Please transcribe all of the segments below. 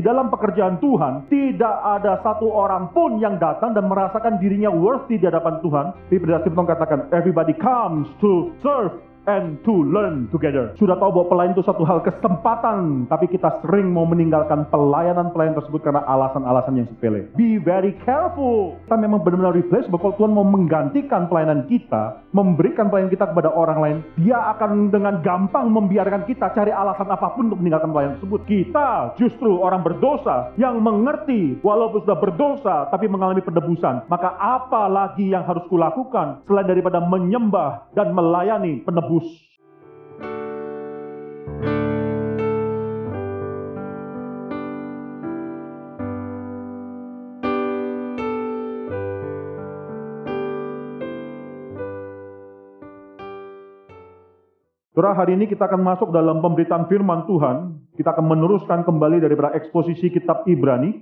di dalam pekerjaan Tuhan, tidak ada satu orang pun yang datang dan merasakan dirinya worthy di hadapan Tuhan. Biblia katakan, everybody comes to serve and to learn together. Sudah tahu bahwa pelayan itu satu hal kesempatan, tapi kita sering mau meninggalkan pelayanan-pelayanan tersebut karena alasan-alasan yang sepele. Be very careful. Kita memang benar-benar replace bahwa Tuhan mau menggantikan pelayanan kita, memberikan pelayanan kita kepada orang lain, dia akan dengan gampang membiarkan kita cari alasan apa pun untuk meninggalkan pelayanan tersebut. Kita justru orang berdosa yang mengerti walaupun sudah berdosa tapi mengalami penebusan. Maka apa lagi yang harus kulakukan selain daripada menyembah dan melayani penebus bus. Surah hari ini kita akan masuk dalam pemberitaan firman Tuhan. Kita akan meneruskan kembali daripada eksposisi kitab Ibrani.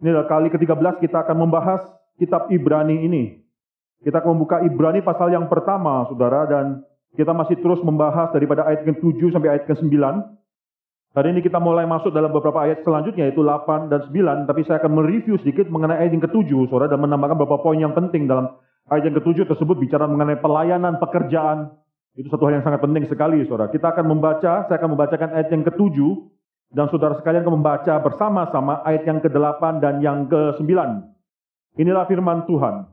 Ini adalah kali ke-13 kita akan membahas kitab Ibrani ini. Kita akan membuka Ibrani pasal yang pertama, saudara, dan kita masih terus membahas daripada ayat ke-7 sampai ayat ke-9. Hari ini kita mulai masuk dalam beberapa ayat selanjutnya, yaitu 8 dan 9. Tapi saya akan mereview sedikit mengenai ayat yang ke-7, saudara, dan menambahkan beberapa poin yang penting dalam ayat yang ke-7 tersebut bicara mengenai pelayanan pekerjaan. Itu satu hal yang sangat penting sekali, saudara. Kita akan membaca, saya akan membacakan ayat yang ke-7, dan saudara sekalian akan membaca bersama-sama ayat yang ke-8 dan yang ke-9. Inilah firman Tuhan.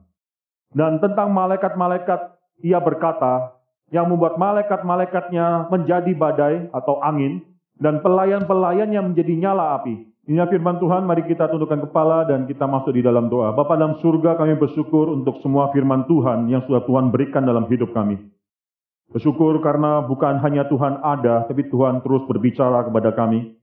Dan tentang malaikat-malaikat, ia berkata, yang membuat malaikat-malaikatnya menjadi badai atau angin, dan pelayan-pelayannya menjadi nyala api. Inilah firman Tuhan, mari kita tundukkan kepala dan kita masuk di dalam doa. Bapa dalam surga kami bersyukur untuk semua firman Tuhan yang sudah Tuhan berikan dalam hidup kami. Bersyukur karena bukan hanya Tuhan ada, tapi Tuhan terus berbicara kepada kami.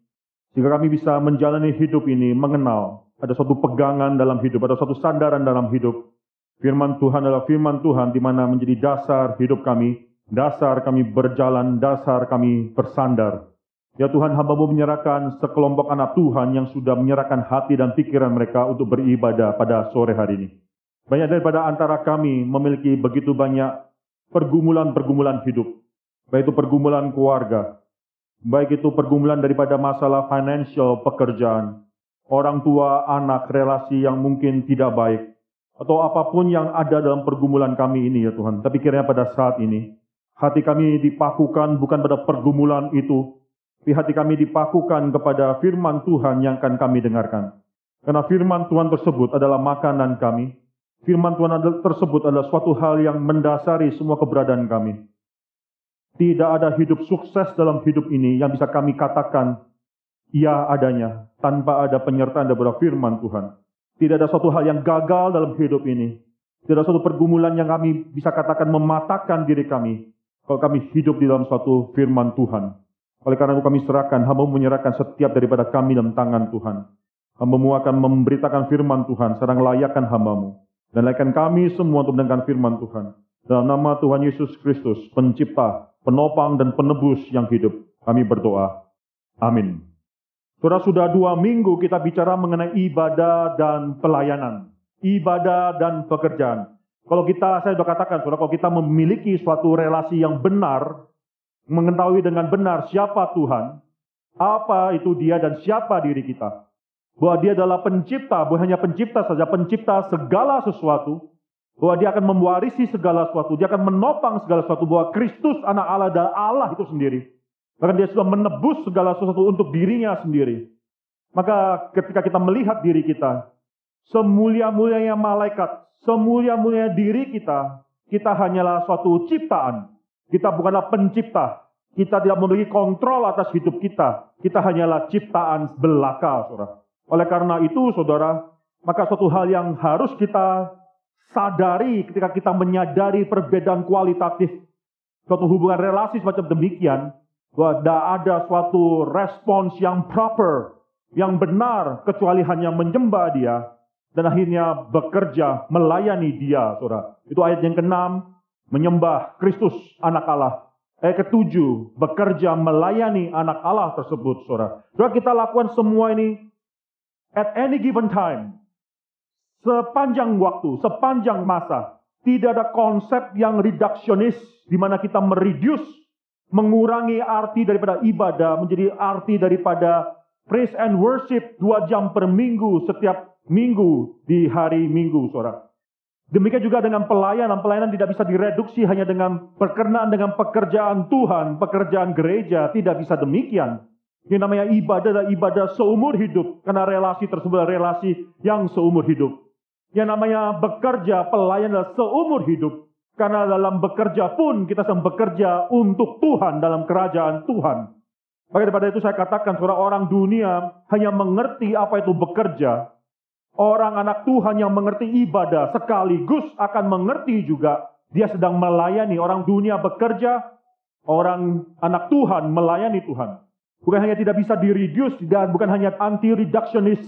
Sehingga kami bisa menjalani hidup ini, mengenal ada suatu pegangan dalam hidup, ada suatu sandaran dalam hidup. Firman Tuhan adalah firman Tuhan di mana menjadi dasar hidup kami, Dasar kami berjalan, dasar kami bersandar. Ya Tuhan, hambamu menyerahkan sekelompok anak Tuhan yang sudah menyerahkan hati dan pikiran mereka untuk beribadah pada sore hari ini. Banyak daripada antara kami memiliki begitu banyak pergumulan-pergumulan hidup. Baik itu pergumulan keluarga, baik itu pergumulan daripada masalah financial pekerjaan, orang tua, anak, relasi yang mungkin tidak baik, atau apa pun yang ada dalam pergumulan kami ini ya Tuhan. Tapi kiranya pada saat ini, Hati kami dipakukan bukan pada pergumulan itu, tapi hati kami dipakukan kepada firman Tuhan yang akan kami dengarkan. Karena firman Tuhan tersebut adalah makanan kami. Firman Tuhan tersebut adalah suatu hal yang mendasari semua keberadaan kami. Tidak ada hidup sukses dalam hidup ini yang bisa kami katakan ia adanya tanpa ada penyertaan daripada firman Tuhan. Tidak ada suatu hal yang gagal dalam hidup ini. Tidak ada suatu pergumulan yang kami bisa katakan mematahkan diri kami kalau kami hidup di dalam suatu firman Tuhan. Oleh karena itu kami serahkan, hamba menyerahkan setiap daripada kami dalam tangan Tuhan. Hambamu akan memberitakan firman Tuhan, sedang layakkan hambamu. Dan layakkan kami semua untuk mendengarkan firman Tuhan. Dalam nama Tuhan Yesus Kristus, pencipta, penopang, dan penebus yang hidup, kami berdoa. Amin. Sudah sudah dua minggu kita bicara mengenai ibadah dan pelayanan. Ibadah dan pekerjaan. Kalau kita, saya sudah katakan, saudara, kalau kita memiliki suatu relasi yang benar, mengetahui dengan benar siapa Tuhan, apa itu dia dan siapa diri kita. Bahwa dia adalah pencipta, bukan hanya pencipta saja, pencipta segala sesuatu. Bahwa dia akan mewarisi segala sesuatu, dia akan menopang segala sesuatu. Bahwa Kristus anak Allah dan Allah itu sendiri. Bahkan dia sudah menebus segala sesuatu untuk dirinya sendiri. Maka ketika kita melihat diri kita, semulia-mulianya malaikat, semulia-mulia diri kita, kita hanyalah suatu ciptaan. Kita bukanlah pencipta. Kita tidak memiliki kontrol atas hidup kita. Kita hanyalah ciptaan belaka, saudara. Oleh karena itu, saudara, maka suatu hal yang harus kita sadari ketika kita menyadari perbedaan kualitatif suatu hubungan relasi semacam demikian, bahwa tidak ada suatu respons yang proper, yang benar, kecuali hanya menyembah dia, dan akhirnya bekerja melayani dia, saudara. Itu ayat yang keenam, menyembah Kristus anak Allah. Ayat ketujuh, bekerja melayani anak Allah tersebut, saudara. Saudara kita lakukan semua ini at any given time. Sepanjang waktu, sepanjang masa. Tidak ada konsep yang reduksionis di mana kita mereduce, mengurangi arti daripada ibadah menjadi arti daripada praise and worship dua jam per minggu setiap minggu di hari minggu, saudara. Demikian juga dengan pelayanan, pelayanan tidak bisa direduksi hanya dengan berkenaan dengan pekerjaan Tuhan, pekerjaan gereja, tidak bisa demikian. Yang namanya ibadah adalah ibadah seumur hidup, karena relasi tersebut adalah relasi yang seumur hidup. Yang namanya bekerja, pelayan adalah seumur hidup, karena dalam bekerja pun kita sedang bekerja untuk Tuhan dalam kerajaan Tuhan. Maka daripada itu saya katakan, saudara orang dunia hanya mengerti apa itu bekerja, Orang anak Tuhan yang mengerti ibadah sekaligus akan mengerti juga dia sedang melayani orang dunia bekerja, orang anak Tuhan melayani Tuhan. Bukan hanya tidak bisa direduce dan bukan hanya anti-reductionist,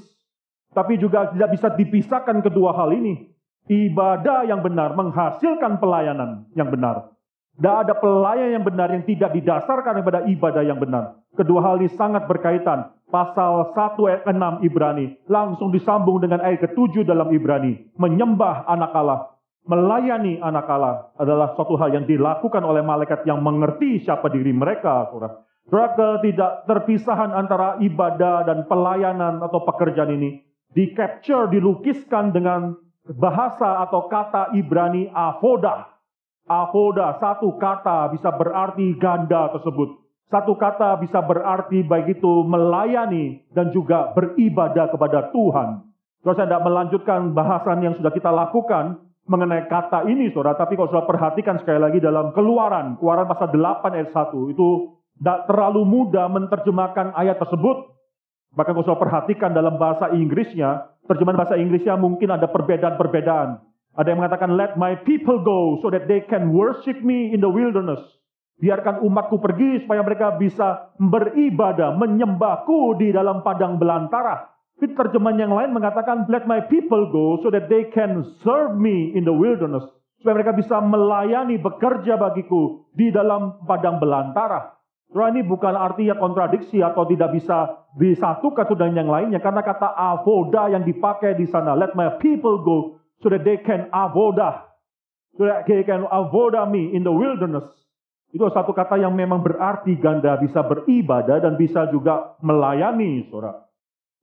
tapi juga tidak bisa dipisahkan kedua hal ini. Ibadah yang benar menghasilkan pelayanan yang benar. Tidak ada pelayan yang benar yang tidak didasarkan kepada ibadah yang benar. Kedua hal ini sangat berkaitan. Pasal 1 ayat 6 Ibrani langsung disambung dengan ayat ke-7 dalam Ibrani. Menyembah anak Allah, melayani anak Allah adalah suatu hal yang dilakukan oleh malaikat yang mengerti siapa diri mereka, saudara. Saudara, tidak terpisahan antara ibadah dan pelayanan atau pekerjaan ini di capture, dilukiskan dengan bahasa atau kata Ibrani avodah Avoda, satu kata bisa berarti ganda tersebut. Satu kata bisa berarti baik itu melayani dan juga beribadah kepada Tuhan. Kalau saya tidak melanjutkan bahasan yang sudah kita lakukan mengenai kata ini, saudara. Tapi kalau sudah perhatikan sekali lagi dalam keluaran, keluaran pasal 8 ayat 1, itu tidak terlalu mudah menerjemahkan ayat tersebut. Bahkan kalau sudah perhatikan dalam bahasa Inggrisnya, terjemahan bahasa Inggrisnya mungkin ada perbedaan-perbedaan. Ada yang mengatakan, let my people go so that they can worship me in the wilderness. Biarkan umatku pergi supaya mereka bisa beribadah, menyembahku di dalam padang belantara. Tapi terjemahan yang lain mengatakan, let my people go so that they can serve me in the wilderness. Supaya mereka bisa melayani, bekerja bagiku di dalam padang belantara. Surah ini bukan artinya kontradiksi atau tidak bisa disatukan dengan yang lainnya. Karena kata avoda yang dipakai di sana, let my people go so that they can avoda, so that they can avoda me in the wilderness. Itu satu kata yang memang berarti ganda bisa beribadah dan bisa juga melayani, saudara.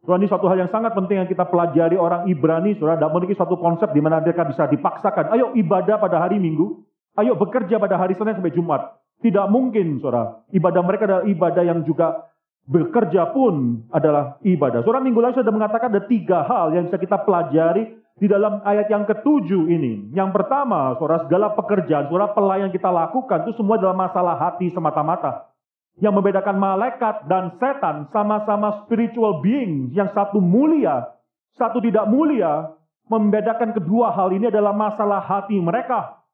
Saudara, ini suatu hal yang sangat penting yang kita pelajari orang Ibrani, saudara. Tidak memiliki suatu konsep di mana mereka bisa dipaksakan. Ayo ibadah pada hari Minggu. Ayo bekerja pada hari Senin sampai Jumat. Tidak mungkin, saudara. Ibadah mereka adalah ibadah yang juga bekerja pun adalah ibadah. Saudara, minggu lalu sudah mengatakan ada tiga hal yang bisa kita pelajari di dalam ayat yang ketujuh ini. Yang pertama, saudara, segala pekerjaan, saudara, pelayan kita lakukan itu semua adalah masalah hati semata-mata. Yang membedakan malaikat dan setan sama-sama spiritual being. Yang satu mulia, satu tidak mulia. Membedakan kedua hal ini adalah masalah hati mereka.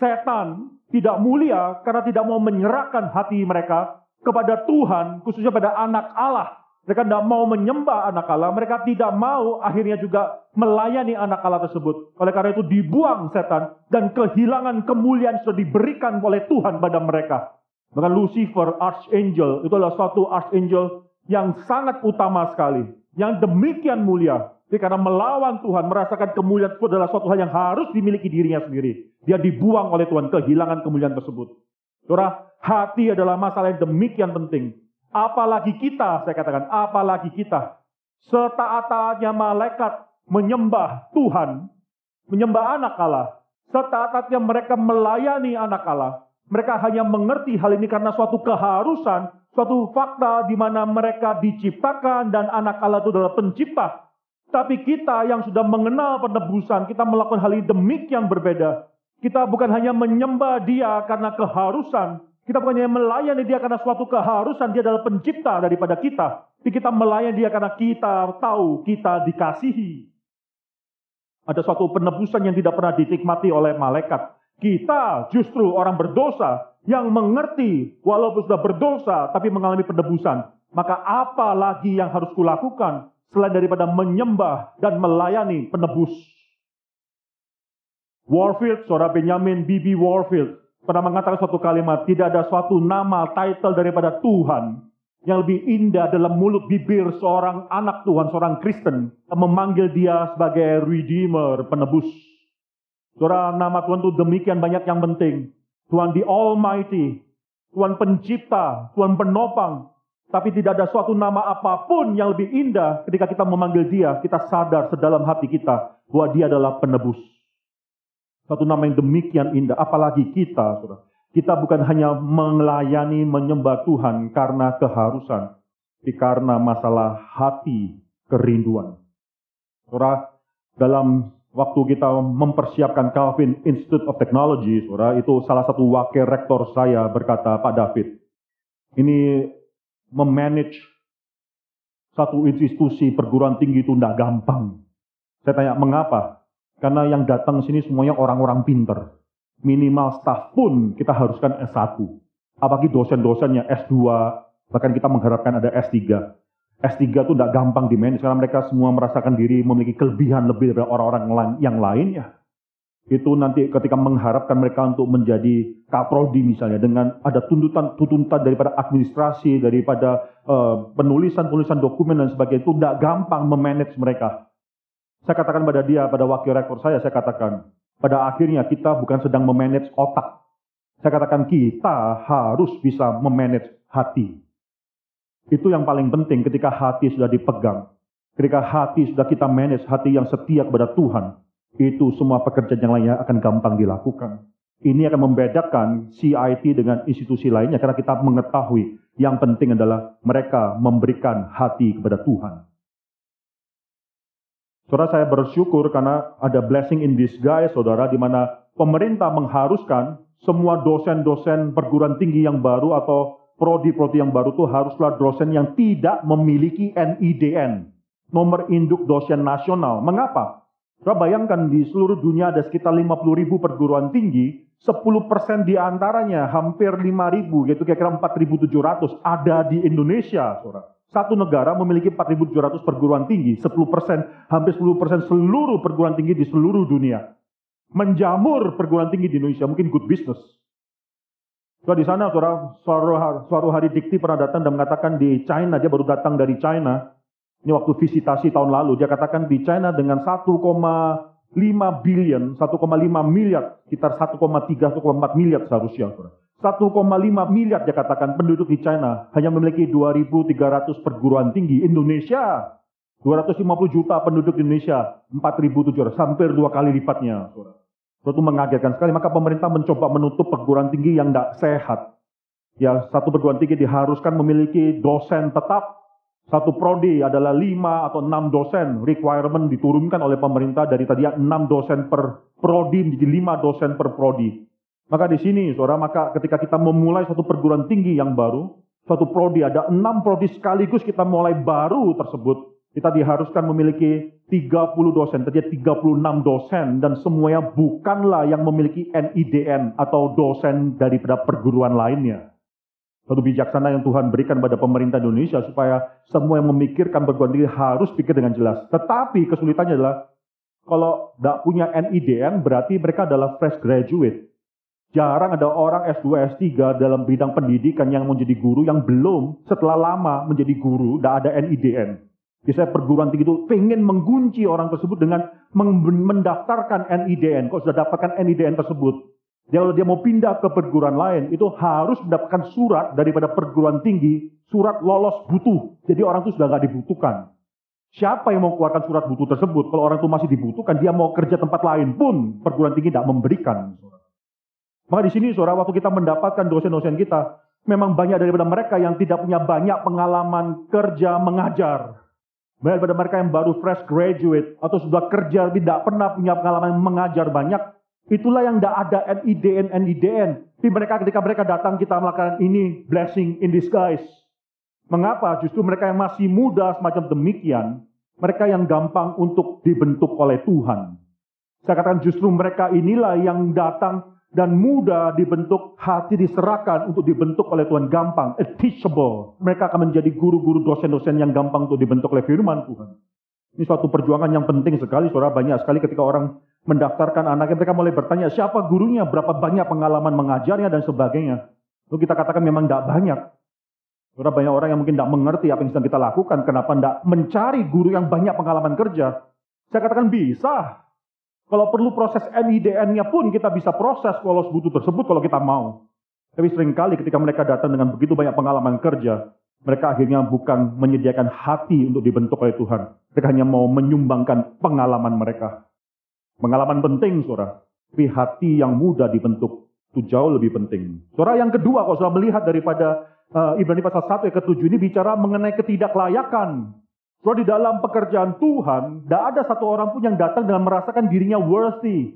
Setan tidak mulia karena tidak mau menyerahkan hati mereka kepada Tuhan, khususnya pada anak Allah mereka tidak mau menyembah anak Allah. Mereka tidak mau akhirnya juga melayani anak Allah tersebut. Oleh karena itu dibuang setan. Dan kehilangan kemuliaan sudah diberikan oleh Tuhan pada mereka. Bahkan Lucifer, Archangel, itu adalah suatu Archangel yang sangat utama sekali. Yang demikian mulia. Jadi karena melawan Tuhan, merasakan kemuliaan itu adalah suatu hal yang harus dimiliki dirinya sendiri. Dia dibuang oleh Tuhan, kehilangan kemuliaan tersebut. Saudara, hati adalah masalah yang demikian penting. Apalagi kita, saya katakan, apalagi kita. Setaat-taatnya malaikat menyembah Tuhan, menyembah anak Allah. Setaat-taatnya mereka melayani anak Allah. Mereka hanya mengerti hal ini karena suatu keharusan, suatu fakta di mana mereka diciptakan dan anak Allah itu adalah pencipta. Tapi kita yang sudah mengenal penebusan, kita melakukan hal ini demikian berbeda. Kita bukan hanya menyembah dia karena keharusan, kita bukannya melayani dia karena suatu keharusan, dia adalah pencipta daripada kita. Tapi kita melayani dia karena kita tahu kita dikasihi. Ada suatu penebusan yang tidak pernah dinikmati oleh malaikat. Kita justru orang berdosa yang mengerti walaupun sudah berdosa tapi mengalami penebusan. Maka apa lagi yang harus kulakukan selain daripada menyembah dan melayani penebus? Warfield, saudara Benjamin Bibi Warfield, pernah mengatakan suatu kalimat, tidak ada suatu nama, title daripada Tuhan yang lebih indah dalam mulut bibir seorang anak Tuhan, seorang Kristen, memanggil dia sebagai Redeemer, penebus. Saudara, nama Tuhan itu demikian banyak yang penting. Tuhan the Almighty, Tuhan pencipta, Tuhan penopang. Tapi tidak ada suatu nama apa pun yang lebih indah ketika kita memanggil dia, kita sadar sedalam hati kita bahwa dia adalah penebus. Satu nama yang demikian indah, apalagi kita, saudara. Kita bukan hanya melayani, menyembah Tuhan karena keharusan, tapi karena masalah hati, kerinduan. Saudara, dalam waktu kita mempersiapkan Calvin Institute of Technology, saudara, itu salah satu wakil rektor saya berkata, Pak David, ini memanage satu institusi perguruan tinggi itu tidak gampang. Saya tanya, mengapa? Karena yang datang sini semuanya orang-orang pinter. Minimal staff pun kita haruskan S1. Apalagi dosen-dosennya S2, bahkan kita mengharapkan ada S3. S3 itu tidak gampang di manage karena mereka semua merasakan diri memiliki kelebihan lebih dari orang-orang yang lainnya. Itu nanti ketika mengharapkan mereka untuk menjadi kaprodi misalnya dengan ada tuntutan-tuntutan daripada administrasi, daripada uh, penulisan-penulisan dokumen dan sebagainya itu tidak gampang memanage mereka. Saya katakan pada dia, pada wakil rektor saya, saya katakan, pada akhirnya kita bukan sedang memanage otak. Saya katakan kita harus bisa memanage hati. Itu yang paling penting ketika hati sudah dipegang. Ketika hati sudah kita manage, hati yang setia kepada Tuhan. Itu semua pekerjaan yang lainnya akan gampang dilakukan. Ini akan membedakan CIT dengan institusi lainnya karena kita mengetahui yang penting adalah mereka memberikan hati kepada Tuhan. Saudara saya bersyukur karena ada blessing in disguise, saudara, di mana pemerintah mengharuskan semua dosen-dosen perguruan tinggi yang baru atau prodi-prodi yang baru itu haruslah dosen yang tidak memiliki NIDN, nomor induk dosen nasional. Mengapa? Saudara bayangkan di seluruh dunia ada sekitar 50 ribu perguruan tinggi, 10% di antaranya hampir 5 ribu, yaitu kira-kira 4.700 ada di Indonesia, saudara. Satu negara memiliki 4.700 perguruan tinggi, 10 persen, hampir 10 persen seluruh perguruan tinggi di seluruh dunia. Menjamur perguruan tinggi di Indonesia, mungkin good business. So, di sana suara, suara, suatu hari Dikti pernah datang dan mengatakan di China, dia baru datang dari China. Ini waktu visitasi tahun lalu, dia katakan di China dengan 1,5 billion, 1,5 miliar, sekitar 1,3, 1,4 miliar seharusnya. Saudara. 1,5 miliar dia katakan penduduk di China hanya memiliki 2.300 perguruan tinggi. Indonesia 250 juta penduduk di Indonesia 4.700 hampir dua kali lipatnya. Itu mengagetkan sekali. Maka pemerintah mencoba menutup perguruan tinggi yang tidak sehat. Ya satu perguruan tinggi diharuskan memiliki dosen tetap. Satu prodi adalah lima atau enam dosen. Requirement diturunkan oleh pemerintah dari tadi enam dosen per prodi menjadi lima dosen per prodi. Maka di sini, saudara, maka ketika kita memulai satu perguruan tinggi yang baru, suatu prodi, ada enam prodi sekaligus kita mulai baru tersebut, kita diharuskan memiliki 30 dosen, terjadi 36 dosen, dan semuanya bukanlah yang memiliki NIDN atau dosen daripada perguruan lainnya. Satu bijaksana yang Tuhan berikan pada pemerintah Indonesia supaya semua yang memikirkan perguruan tinggi harus pikir dengan jelas. Tetapi kesulitannya adalah kalau tidak punya NIDN berarti mereka adalah fresh graduate. Jarang ada orang S2, S3 dalam bidang pendidikan yang menjadi guru yang belum setelah lama menjadi guru, tidak ada NIDN. Biasanya perguruan tinggi itu pengen mengunci orang tersebut dengan mendaftarkan NIDN. Kalau sudah dapatkan NIDN tersebut, dia kalau dia mau pindah ke perguruan lain, itu harus mendapatkan surat daripada perguruan tinggi, surat lolos butuh. Jadi orang itu sudah nggak dibutuhkan. Siapa yang mau keluarkan surat butuh tersebut? Kalau orang itu masih dibutuhkan, dia mau kerja tempat lain pun perguruan tinggi tidak memberikan. Maka di sini saudara waktu kita mendapatkan dosen-dosen kita, memang banyak daripada mereka yang tidak punya banyak pengalaman kerja mengajar. Banyak daripada mereka yang baru fresh graduate atau sudah kerja tidak pernah punya pengalaman mengajar banyak. Itulah yang tidak ada NIDN, NIDN. Tapi mereka ketika mereka datang kita melakukan ini blessing in disguise. Mengapa? Justru mereka yang masih muda semacam demikian, mereka yang gampang untuk dibentuk oleh Tuhan. Saya katakan justru mereka inilah yang datang dan mudah dibentuk, hati diserahkan untuk dibentuk oleh Tuhan gampang, teachable. Mereka akan menjadi guru-guru dosen-dosen yang gampang untuk dibentuk oleh firman Tuhan. Ini suatu perjuangan yang penting sekali, saudara. Banyak sekali ketika orang mendaftarkan anaknya, mereka mulai bertanya, siapa gurunya, berapa banyak pengalaman mengajarnya, dan sebagainya. Lalu kita katakan memang tidak banyak. Saudara, banyak orang yang mungkin tidak mengerti apa yang sedang kita lakukan, kenapa tidak mencari guru yang banyak pengalaman kerja. Saya katakan bisa, kalau perlu proses NIDN-nya pun kita bisa proses lolos butuh tersebut kalau kita mau. Tapi sering kali ketika mereka datang dengan begitu banyak pengalaman kerja, mereka akhirnya bukan menyediakan hati untuk dibentuk oleh Tuhan. Mereka hanya mau menyumbangkan pengalaman mereka. Pengalaman penting, saudara. Tapi hati yang mudah dibentuk itu jauh lebih penting. Saudara yang kedua, kalau sudah melihat daripada uh, Ibrani pasal 1 ayat ke-7 ini bicara mengenai ketidaklayakan. Saudara di dalam pekerjaan Tuhan, tidak ada satu orang pun yang datang dengan merasakan dirinya worthy.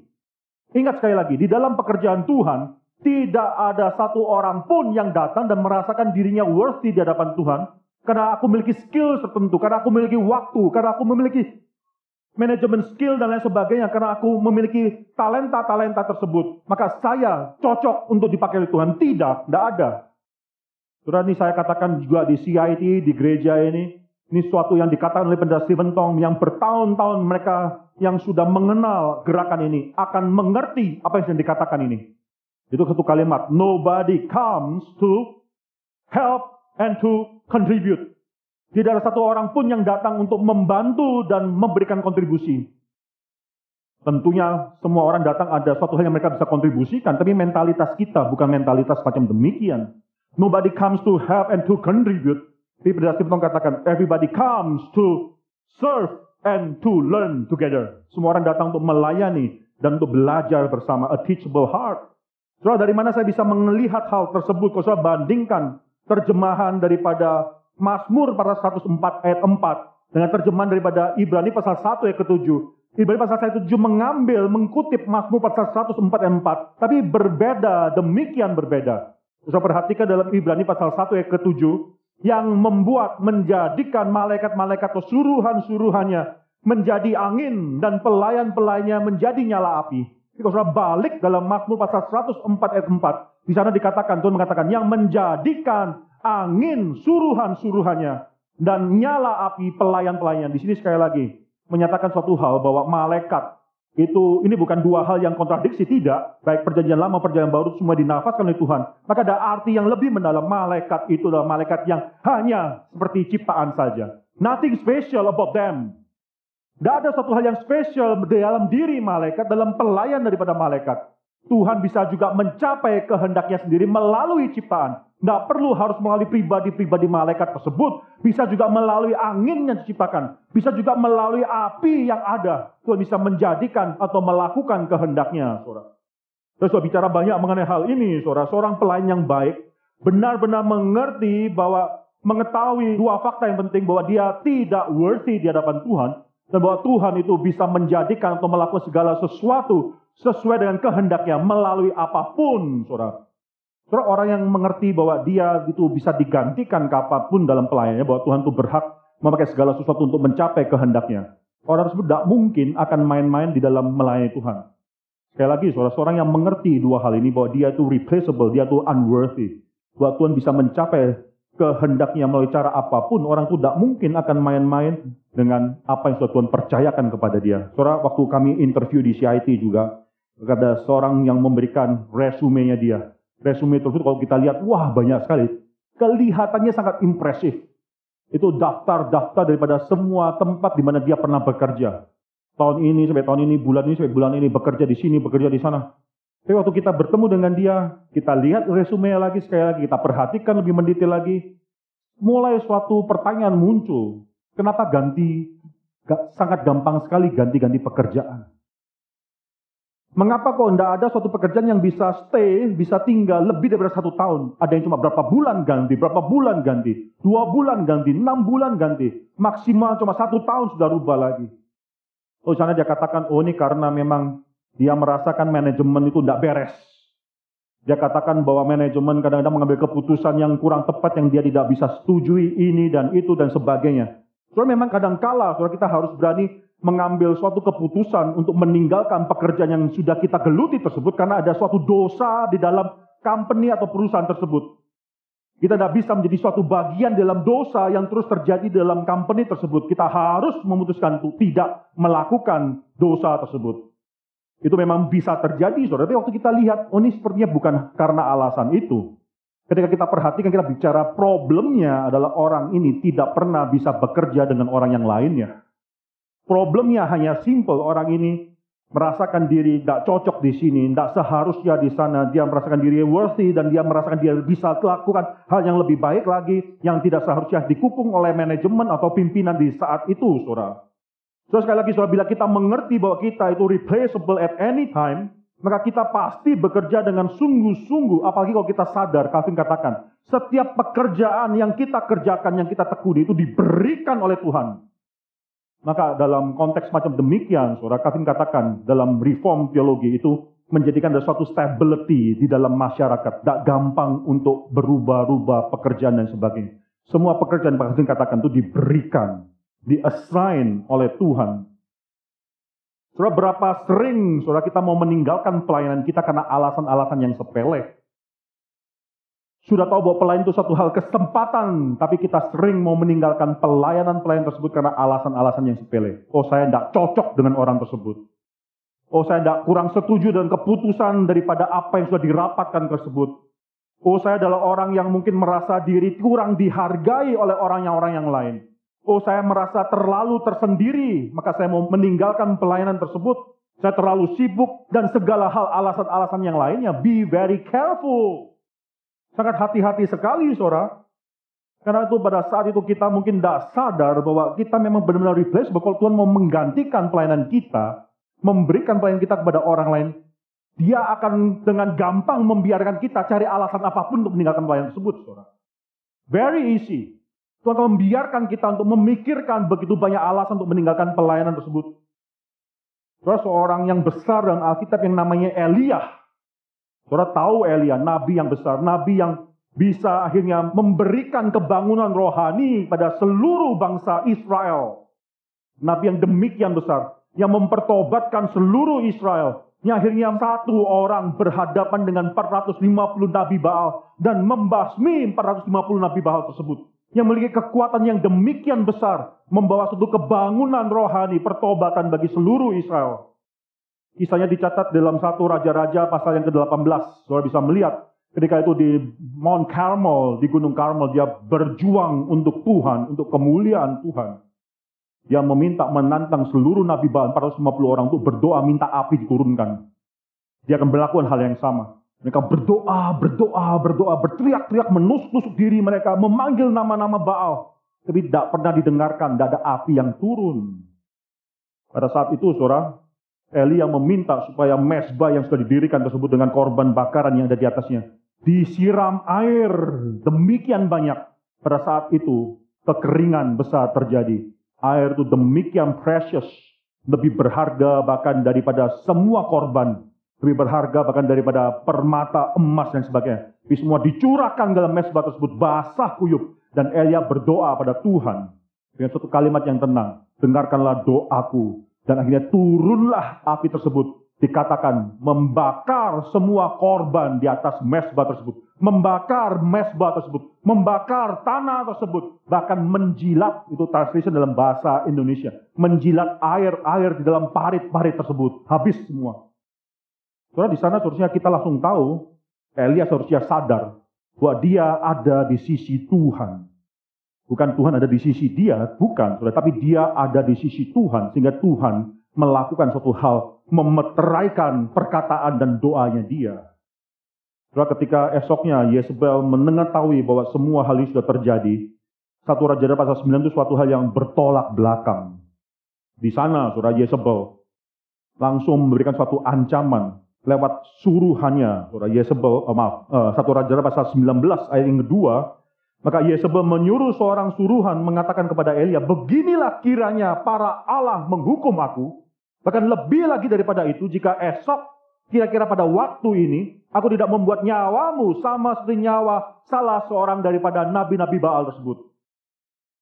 Ingat sekali lagi, di dalam pekerjaan Tuhan, tidak ada satu orang pun yang datang dan merasakan dirinya worthy di hadapan Tuhan. Karena aku memiliki skill tertentu, karena aku memiliki waktu, karena aku memiliki manajemen skill dan lain sebagainya, karena aku memiliki talenta-talenta tersebut. Maka saya cocok untuk dipakai oleh Tuhan. Tidak, tidak ada. Sudah ini saya katakan juga di CIT, di gereja ini, ini suatu yang dikatakan oleh pendeta Stephen Tong yang bertahun-tahun mereka yang sudah mengenal gerakan ini akan mengerti apa yang dikatakan ini. Itu satu kalimat. Nobody comes to help and to contribute. Tidak ada satu orang pun yang datang untuk membantu dan memberikan kontribusi. Tentunya semua orang datang ada suatu hal yang mereka bisa kontribusikan, tapi mentalitas kita bukan mentalitas macam demikian. Nobody comes to help and to contribute. Berdasarkan Stephen katakan, everybody comes to serve and to learn together. Semua orang datang untuk melayani dan untuk belajar bersama a teachable heart. Saudara, dari mana saya bisa melihat hal tersebut? Kalau saya bandingkan terjemahan daripada Mazmur pasal 104 ayat 4 dengan terjemahan daripada Ibrani pasal 1 ayat ke-7. Ibrani pasal 1 7 mengambil, mengkutip Mazmur pasal 104 ayat 4, tapi berbeda, demikian berbeda. Saya perhatikan dalam Ibrani pasal 1 ayat ke-7 yang membuat menjadikan malaikat-malaikat suruhan-suruhannya menjadi angin dan pelayan-pelayannya menjadi nyala api. Jika saudara balik dalam Mazmur pasal 104 ayat 4, di sana dikatakan, Tuhan mengatakan, yang menjadikan angin suruhan-suruhannya dan nyala api pelayan-pelayan. Di sini sekali lagi menyatakan suatu hal bahwa malaikat itu ini bukan dua hal yang kontradiksi tidak. Baik perjanjian lama perjanjian baru semua dinafaskan oleh Tuhan. Maka ada arti yang lebih mendalam malaikat itu adalah malaikat yang hanya seperti ciptaan saja. Nothing special about them. Tidak ada satu hal yang spesial dalam diri malaikat, dalam pelayan daripada malaikat. Tuhan bisa juga mencapai kehendaknya sendiri melalui ciptaan. Tidak perlu harus melalui pribadi-pribadi malaikat tersebut. Bisa juga melalui angin yang diciptakan. Bisa juga melalui api yang ada. Tuhan bisa menjadikan atau melakukan kehendaknya. Saudara. Terus bicara banyak mengenai hal ini. Saudara. Seorang pelayan yang baik benar-benar mengerti bahwa mengetahui dua fakta yang penting bahwa dia tidak worthy di hadapan Tuhan dan bahwa Tuhan itu bisa menjadikan atau melakukan segala sesuatu sesuai dengan kehendaknya melalui apa pun, saudara. Saudara, orang yang mengerti bahwa dia itu bisa digantikan kapan pun dalam pelayanannya, bahwa Tuhan itu berhak memakai segala sesuatu untuk mencapai kehendaknya. Orang tersebut tidak mungkin akan main-main di dalam melayani Tuhan. Sekali lagi, saudara, seorang yang mengerti dua hal ini, bahwa dia itu replaceable, dia itu unworthy. Bahwa Tuhan bisa mencapai kehendaknya melalui cara apa pun, orang itu tidak mungkin akan main-main dengan apa yang Tuhan percayakan kepada dia. Saudara, waktu kami interview di CIT juga, ada seorang yang memberikan resumenya dia. Resume tersebut kalau kita lihat, wah banyak sekali. Kelihatannya sangat impresif. Itu daftar-daftar daripada semua tempat di mana dia pernah bekerja. Tahun ini sampai tahun ini, bulan ini sampai bulan ini, bekerja di sini, bekerja di sana. Tapi waktu kita bertemu dengan dia, kita lihat resume lagi sekali lagi, kita perhatikan lebih mendetail lagi. Mulai suatu pertanyaan muncul, Kenapa ganti? Sangat gampang sekali ganti-ganti pekerjaan. Mengapa kok tidak ada suatu pekerjaan yang bisa stay, bisa tinggal lebih daripada satu tahun? Ada yang cuma berapa bulan ganti, berapa bulan ganti, dua bulan ganti, enam bulan ganti. Maksimal cuma satu tahun sudah rubah lagi. Oh sana dia katakan, oh ini karena memang dia merasakan manajemen itu tidak beres. Dia katakan bahwa manajemen kadang-kadang mengambil keputusan yang kurang tepat yang dia tidak bisa setujui ini dan itu dan sebagainya. Soalnya memang kadang kala, soalnya kita harus berani mengambil suatu keputusan untuk meninggalkan pekerjaan yang sudah kita geluti tersebut karena ada suatu dosa di dalam company atau perusahaan tersebut. Kita tidak bisa menjadi suatu bagian dalam dosa yang terus terjadi dalam company tersebut. Kita harus memutuskan untuk tidak melakukan dosa tersebut. Itu memang bisa terjadi, saudara. Tapi waktu kita lihat, oh ini sepertinya bukan karena alasan itu. Ketika kita perhatikan, kita bicara problemnya adalah orang ini tidak pernah bisa bekerja dengan orang yang lainnya. Problemnya hanya simple, orang ini merasakan diri tidak cocok di sini, tidak seharusnya di sana, dia merasakan diri worthy dan dia merasakan dia bisa melakukan hal yang lebih baik lagi yang tidak seharusnya dikukung oleh manajemen atau pimpinan di saat itu, saudara. So sekali lagi, saudara, bila kita mengerti bahwa kita itu replaceable at any time, maka kita pasti bekerja dengan sungguh-sungguh, apalagi kalau kita sadar, Calvin katakan, setiap pekerjaan yang kita kerjakan, yang kita tekuni itu diberikan oleh Tuhan. Maka dalam konteks macam demikian, saudara Calvin katakan dalam reform teologi itu menjadikan ada suatu stability di dalam masyarakat. Tidak gampang untuk berubah-ubah pekerjaan dan sebagainya. Semua pekerjaan Pak Calvin katakan itu diberikan, diassign oleh Tuhan. Saudara, berapa sering saudara kita mau meninggalkan pelayanan kita karena alasan-alasan yang sepele. Sudah tahu bahwa pelayanan itu satu hal kesempatan, tapi kita sering mau meninggalkan pelayanan-pelayanan tersebut karena alasan-alasan yang sepele. Oh saya tidak cocok dengan orang tersebut. Oh saya tidak kurang setuju dengan keputusan daripada apa yang sudah dirapatkan tersebut. Oh saya adalah orang yang mungkin merasa diri kurang dihargai oleh orang yang orang yang lain. Oh saya merasa terlalu tersendiri, maka saya mau meninggalkan pelayanan tersebut. Saya terlalu sibuk dan segala hal alasan-alasan yang lainnya. Be very careful. Sangat hati-hati sekali, saudara. Karena itu pada saat itu kita mungkin tidak sadar bahwa kita memang benar-benar replace, bahwa Tuhan mau menggantikan pelayanan kita, memberikan pelayanan kita kepada orang lain, dia akan dengan gampang membiarkan kita cari alasan apa pun untuk meninggalkan pelayanan tersebut, saudara. Very easy. Tuhan akan membiarkan kita untuk memikirkan begitu banyak alasan untuk meninggalkan pelayanan tersebut. Saudara, seorang yang besar dalam Alkitab yang namanya Elia, Saudara tahu Elia, nabi yang besar, nabi yang bisa akhirnya memberikan kebangunan rohani pada seluruh bangsa Israel. Nabi yang demikian besar, yang mempertobatkan seluruh Israel. Yang akhirnya satu orang berhadapan dengan 450 nabi Baal dan membasmi 450 nabi Baal tersebut. Yang memiliki kekuatan yang demikian besar, membawa satu kebangunan rohani, pertobatan bagi seluruh Israel. Kisahnya dicatat dalam satu Raja-Raja pasal yang ke-18. Saudara bisa melihat ketika itu di Mount Carmel, di Gunung Carmel, dia berjuang untuk Tuhan, untuk kemuliaan Tuhan. Dia meminta menantang seluruh Nabi Baal, 450 orang untuk berdoa minta api diturunkan. Dia akan melakukan hal yang sama. Mereka berdoa, berdoa, berdoa, berteriak-teriak, menusuk-nusuk diri mereka, memanggil nama-nama Baal. Tapi tidak pernah didengarkan, tidak ada api yang turun. Pada saat itu, saudara, Eli yang meminta supaya mesbah yang sudah didirikan tersebut dengan korban bakaran yang ada di atasnya disiram air demikian banyak pada saat itu kekeringan besar terjadi. Air itu demikian precious, lebih berharga bahkan daripada semua korban, lebih berharga bahkan daripada permata emas dan sebagainya. Tapi semua dicurahkan dalam mesbah tersebut basah kuyup dan Elia berdoa pada Tuhan dengan satu kalimat yang tenang, dengarkanlah doaku dan akhirnya turunlah api tersebut. Dikatakan membakar semua korban di atas mesbah tersebut. Membakar mesbah tersebut. Membakar tanah tersebut. Bahkan menjilat, itu translation dalam bahasa Indonesia. Menjilat air-air di dalam parit-parit tersebut. Habis semua. Soalnya di sana seharusnya kita langsung tahu, Elia seharusnya sadar bahwa dia ada di sisi Tuhan. Bukan Tuhan ada di sisi dia, bukan, saudara. Tapi dia ada di sisi Tuhan. Sehingga Tuhan melakukan suatu hal, memeteraikan perkataan dan doanya dia. Saudara, ketika esoknya Yesebel mengetahui bahwa semua hal ini sudah terjadi, satu Raja pasal 9 itu suatu hal yang bertolak belakang. Di sana, saudara Yesebel langsung memberikan suatu ancaman lewat suruhannya, Yesebel, oh maaf, uh, satu Raja pasal 19 ayat yang kedua, maka Yesebel menyuruh seorang suruhan mengatakan kepada Elia, beginilah kiranya para Allah menghukum aku. Bahkan lebih lagi daripada itu, jika esok kira-kira pada waktu ini, aku tidak membuat nyawamu sama seperti nyawa salah seorang daripada nabi-nabi Baal tersebut.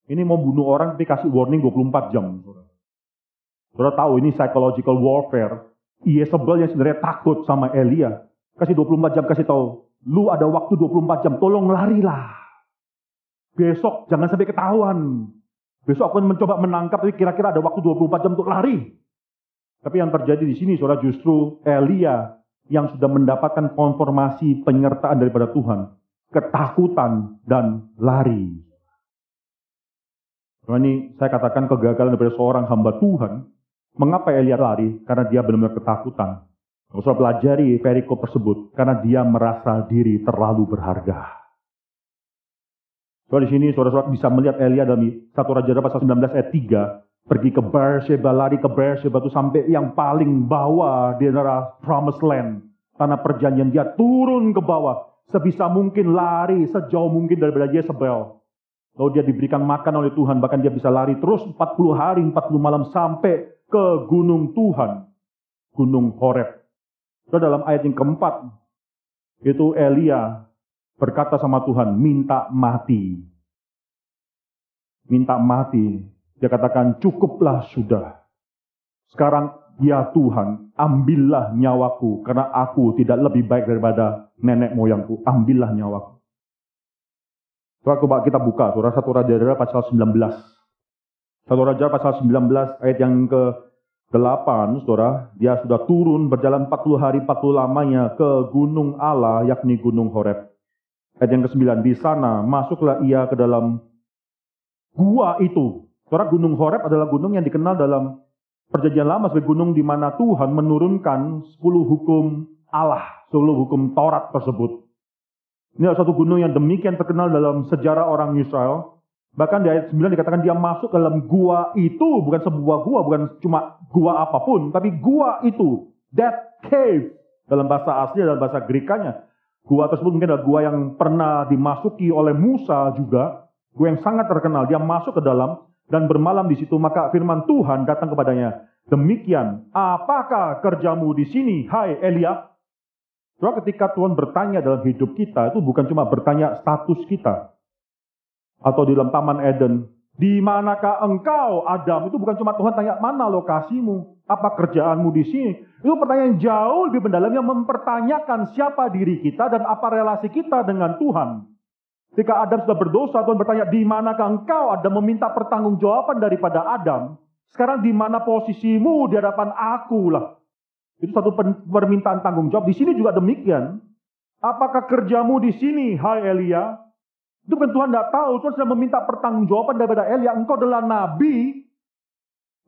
Ini mau bunuh orang tapi kasih warning 24 jam. Saudara tahu ini psychological warfare. Yesebel yang sebenarnya takut sama Elia. Kasih 24 jam, kasih tahu. Lu ada waktu 24 jam, tolong larilah. Besok jangan sampai ketahuan. Besok aku mencoba menangkap, tapi kira-kira ada waktu 24 jam untuk lari. Tapi yang terjadi di sini, saudara, justru Elia yang sudah mendapatkan konfirmasi penyertaan daripada Tuhan. Ketakutan dan lari. Karena ini saya katakan kegagalan daripada seorang hamba Tuhan. Mengapa Elia lari? Karena dia benar-benar ketakutan. Saudara pelajari perikop tersebut, karena dia merasa diri terlalu berharga. Soal di sini saudara-saudara bisa melihat Elia dalam satu Raja pasal 19 ayat 3 pergi ke Beersheba, lari ke Beersheba itu sampai yang paling bawah di daerah Promised Land, tanah perjanjian dia turun ke bawah sebisa mungkin lari sejauh mungkin daripada Jezebel. Lalu dia diberikan makan oleh Tuhan, bahkan dia bisa lari terus 40 hari, 40 malam sampai ke gunung Tuhan, gunung Horeb. So, dalam ayat yang keempat, itu Elia berkata sama Tuhan, minta mati. Minta mati. Dia katakan, cukuplah sudah. Sekarang, ya Tuhan, ambillah nyawaku, karena aku tidak lebih baik daripada nenek moyangku. Ambillah nyawaku. Coba coba kita buka, surah satu Raja pasal 19. Satu Raja pasal 19 ayat yang ke 8, saudara, dia sudah turun berjalan 40 hari 40 lamanya ke gunung Allah, yakni gunung Horeb. Ayat yang ke-9, di sana masuklah ia ke dalam gua itu. Saudara, gunung Horeb adalah gunung yang dikenal dalam perjanjian lama sebagai gunung di mana Tuhan menurunkan 10 hukum Allah, 10 hukum Taurat tersebut. Ini adalah satu gunung yang demikian terkenal dalam sejarah orang Israel, Bahkan di ayat 9 dikatakan dia masuk dalam gua itu, bukan sebuah gua, bukan cuma gua apa pun, tapi gua itu, that cave, dalam bahasa asli, dalam bahasa Grekanya. Gua tersebut mungkin adalah gua yang pernah dimasuki oleh Musa juga, gua yang sangat terkenal. Dia masuk ke dalam dan bermalam di situ, maka firman Tuhan datang kepadanya. Demikian, apakah kerjamu di sini, hai Elia? Soalnya ketika Tuhan bertanya dalam hidup kita, itu bukan cuma bertanya status kita, atau di dalam Taman Eden. Di manakah engkau, Adam? Itu bukan cuma Tuhan tanya, mana lokasimu? Apa kerjaanmu di sini? Itu pertanyaan jauh lebih mendalam yang mempertanyakan siapa diri kita dan apa relasi kita dengan Tuhan. Ketika Adam sudah berdosa, Tuhan bertanya, di manakah engkau? Adam meminta pertanggungjawaban daripada Adam. Sekarang di mana posisimu di hadapan aku lah. Itu satu permintaan tanggung jawab. Di sini juga demikian. Apakah kerjamu di sini, hai Elia? Itu kan Tuhan tidak tahu. Tuhan sedang meminta pertanggungjawaban daripada Elia. Engkau adalah nabi.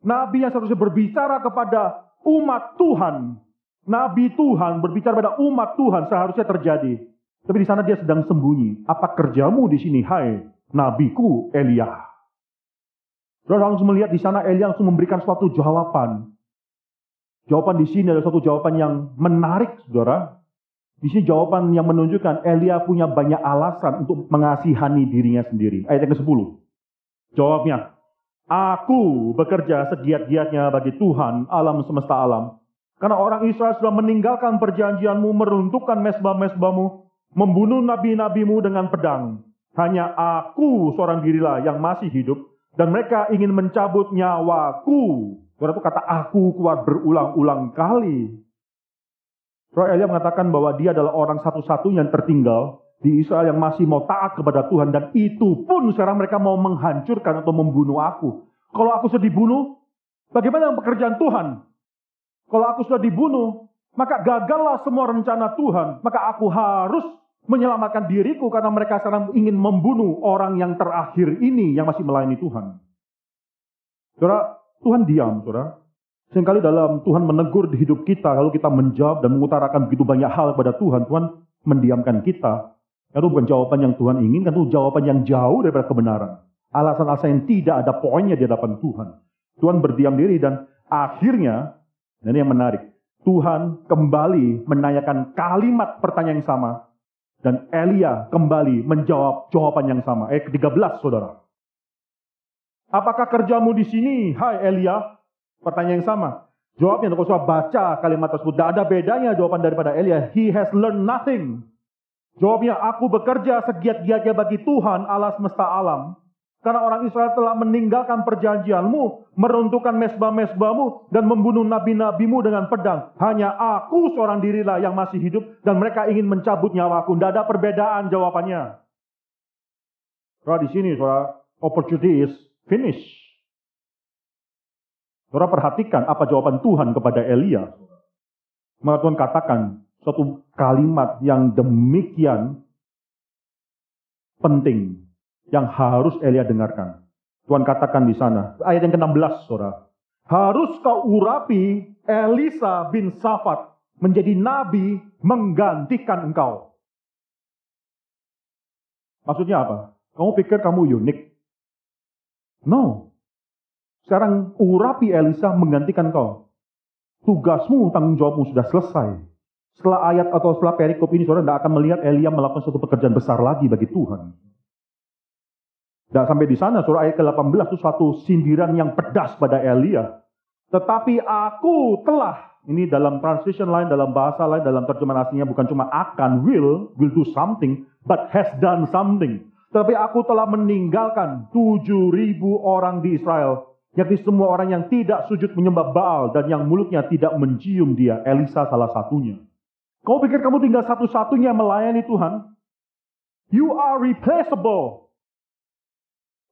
Nabi yang seharusnya berbicara kepada umat Tuhan. Nabi Tuhan berbicara pada umat Tuhan seharusnya terjadi. Tapi di sana dia sedang sembunyi. Apa kerjamu di sini, hai nabiku Elia? Saudara langsung melihat di sana Elia langsung memberikan suatu jawaban. Jawaban di sini adalah suatu jawaban yang menarik, saudara. Di sini jawaban yang menunjukkan Elia punya banyak alasan untuk mengasihani dirinya sendiri. Ayat yang ke-10. Jawabnya, Aku bekerja segiat-giatnya bagi Tuhan alam semesta alam. Karena orang Israel sudah meninggalkan perjanjianmu, meruntuhkan mesbah-mesbahmu, membunuh nabi-nabimu dengan pedang. Hanya aku seorang dirilah yang masih hidup, dan mereka ingin mencabut nyawaku. Saudara itu kata aku kuat berulang-ulang kali. Roy Elia mengatakan bahwa dia adalah orang satu-satunya yang tertinggal di Israel yang masih mau taat kepada Tuhan dan itu pun sekarang mereka mau menghancurkan atau membunuh aku. Kalau aku sudah dibunuh, bagaimana pekerjaan Tuhan? Kalau aku sudah dibunuh, maka gagallah semua rencana Tuhan. Maka aku harus menyelamatkan diriku karena mereka sekarang ingin membunuh orang yang terakhir ini yang masih melayani Tuhan. Saudara, Tuhan diam, saudara. Seringkali dalam Tuhan menegur di hidup kita, lalu kita menjawab dan mengutarakan begitu banyak hal kepada Tuhan, Tuhan mendiamkan kita. Itu bukan jawaban yang Tuhan inginkan, itu jawaban yang jauh daripada kebenaran. Alasan-alasan yang tidak ada poinnya di hadapan Tuhan. Tuhan berdiam diri dan akhirnya, ini yang menarik, Tuhan kembali menanyakan kalimat pertanyaan yang sama. Dan Elia kembali menjawab jawaban yang sama. Eh, ke-13, saudara. Apakah kerjamu di sini, hai Elia? Pertanyaan yang sama. Jawabnya, saya baca kalimat tersebut, tidak ada bedanya jawaban daripada Elia. He has learned nothing. Jawabnya, aku bekerja segiat-giatnya bagi Tuhan Allah semesta alam. Karena orang Israel telah meninggalkan perjanjianmu, meruntuhkan mesbah-mesbahmu, dan membunuh nabi-nabimu dengan pedang. Hanya aku seorang dirilah yang masih hidup, dan mereka ingin mencabut nyawaku. Tidak ada perbedaan jawabannya. Kalau di sini, soal opportunity is finished. Saudara perhatikan apa jawaban Tuhan kepada Elia. Maka Tuhan katakan suatu kalimat yang demikian penting yang harus Elia dengarkan. Tuhan katakan di sana, ayat yang ke-16, Saudara. harus kau urapi Elisa bin Safat menjadi nabi menggantikan engkau. Maksudnya apa? Kamu pikir kamu unik? No. Sekarang urapi Elisa menggantikan kau. Tugasmu, tanggung jawabmu sudah selesai. Setelah ayat atau setelah perikop ini, saudara tidak akan melihat Elia melakukan suatu pekerjaan besar lagi bagi Tuhan. Dan sampai di sana, surah ayat ke-18 itu suatu sindiran yang pedas pada Elia. Tetapi aku telah, ini dalam translation lain, dalam bahasa lain, dalam terjemahan aslinya bukan cuma akan, will, will do something, but has done something. Tetapi aku telah meninggalkan 7.000 orang di Israel yakni semua orang yang tidak sujud menyembah Baal dan yang mulutnya tidak mencium dia. Elisa salah satunya. Kau pikir kamu tinggal satu-satunya melayani Tuhan? You are replaceable.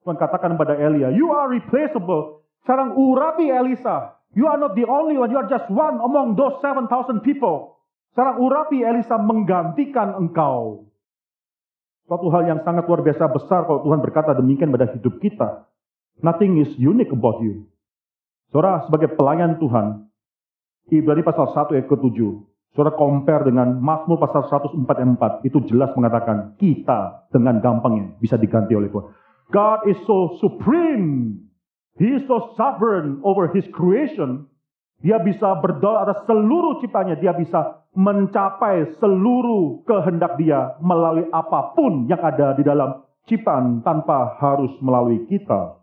Tuhan katakan kepada Elia, you are replaceable. Sekarang urapi Elisa. You are not the only one, you are just one among those 7,000 people. Sekarang urapi Elisa menggantikan engkau. Suatu hal yang sangat luar biasa besar kalau Tuhan berkata demikian pada hidup kita. Nothing is unique about you. Saudara, sebagai pelayan Tuhan, Ibrani pasal 1 ayat ke-7, saudara compare dengan Mazmur pasal 104 ayat 4, itu jelas mengatakan kita dengan gampangnya bisa diganti oleh Tuhan. God is so supreme. He is so sovereign over his creation. Dia bisa berdoa atas seluruh ciptanya. Dia bisa mencapai seluruh kehendak dia melalui apa pun yang ada di dalam ciptaan tanpa harus melalui kita.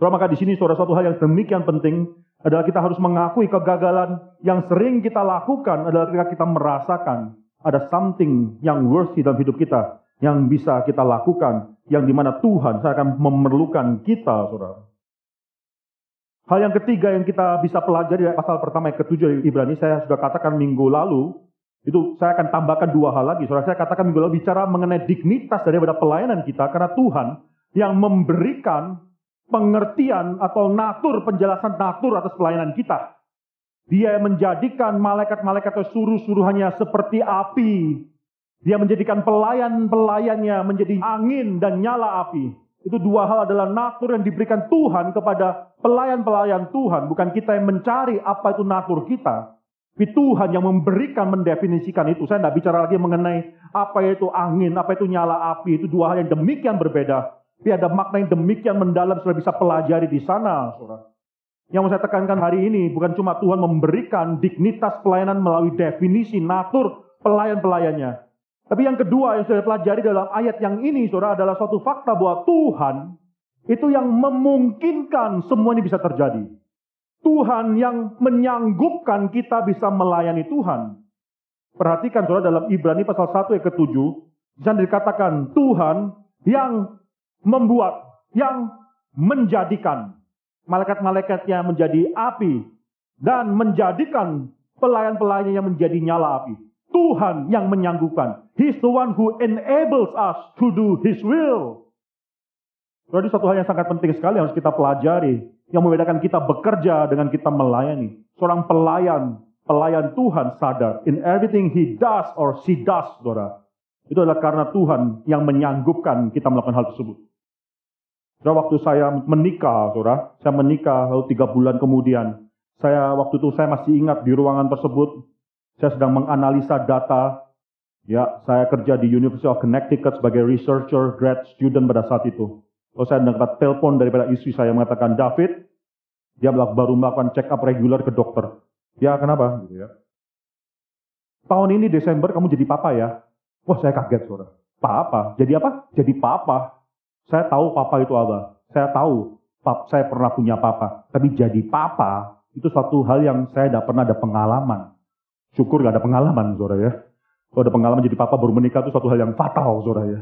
Saudara, maka di sini saudara satu hal yang demikian penting adalah kita harus mengakui kegagalan yang sering kita lakukan adalah ketika kita merasakan ada something yang worthy dalam hidup kita yang bisa kita lakukan yang di mana Tuhan saya akan memerlukan kita, saudara. Hal yang ketiga yang kita bisa pelajari dari pasal pertama yang ketujuh dari Ibrani, saya sudah katakan minggu lalu, itu saya akan tambahkan dua hal lagi. Saudara, saya katakan minggu lalu bicara mengenai dignitas daripada pelayanan kita, karena Tuhan yang memberikan pengertian atau natur, penjelasan natur atas pelayanan kita. Dia menjadikan malaikat-malaikat atau suruh-suruhannya seperti api. Dia menjadikan pelayan-pelayannya menjadi angin dan nyala api. Itu dua hal adalah natur yang diberikan Tuhan kepada pelayan-pelayan Tuhan. Bukan kita yang mencari apa itu natur kita. Tapi Tuhan yang memberikan, mendefinisikan itu. Saya tidak bicara lagi mengenai apa itu angin, apa itu nyala api. Itu dua hal yang demikian berbeda. Tapi ada makna yang demikian mendalam sudah bisa pelajari di sana, saudara. Yang mau saya tekankan hari ini bukan cuma Tuhan memberikan dignitas pelayanan melalui definisi natur pelayan-pelayannya. Tapi yang kedua yang sudah pelajari dalam ayat yang ini, saudara, adalah suatu fakta bahwa Tuhan itu yang memungkinkan semua ini bisa terjadi. Tuhan yang menyanggupkan kita bisa melayani Tuhan. Perhatikan saudara dalam Ibrani pasal 1 ayat ke-7, di dikatakan Tuhan yang membuat, yang menjadikan malaikat-malaikatnya menjadi api dan menjadikan pelayan-pelayannya yang menjadi nyala api. Tuhan yang menyanggupkan. He's the one who enables us to do His will. Jadi satu hal yang sangat penting sekali harus kita pelajari. Yang membedakan kita bekerja dengan kita melayani. Seorang pelayan, pelayan Tuhan sadar. In everything he does or she does, saudara. Itu adalah karena Tuhan yang menyanggupkan kita melakukan hal tersebut. Saudara, waktu saya menikah, saudara, saya menikah lalu tiga bulan kemudian, saya waktu itu saya masih ingat di ruangan tersebut, saya sedang menganalisa data. Ya, saya kerja di University of Connecticut sebagai researcher, grad student pada saat itu. Lalu saya mendapat telepon daripada istri saya mengatakan, David, dia baru melakukan check up reguler ke dokter. Ya, kenapa? Gitu ya. Tahun ini Desember kamu jadi papa ya? Wah, saya kaget, saudara. Papa? Jadi apa? Jadi papa. Saya tahu papa itu apa. Saya tahu pap, saya pernah punya papa. Tapi jadi papa itu suatu hal yang saya tidak pernah ada pengalaman. Syukur gak ada pengalaman, saudara ya. Kalau ada pengalaman jadi papa baru menikah itu suatu hal yang fatal, saudara ya.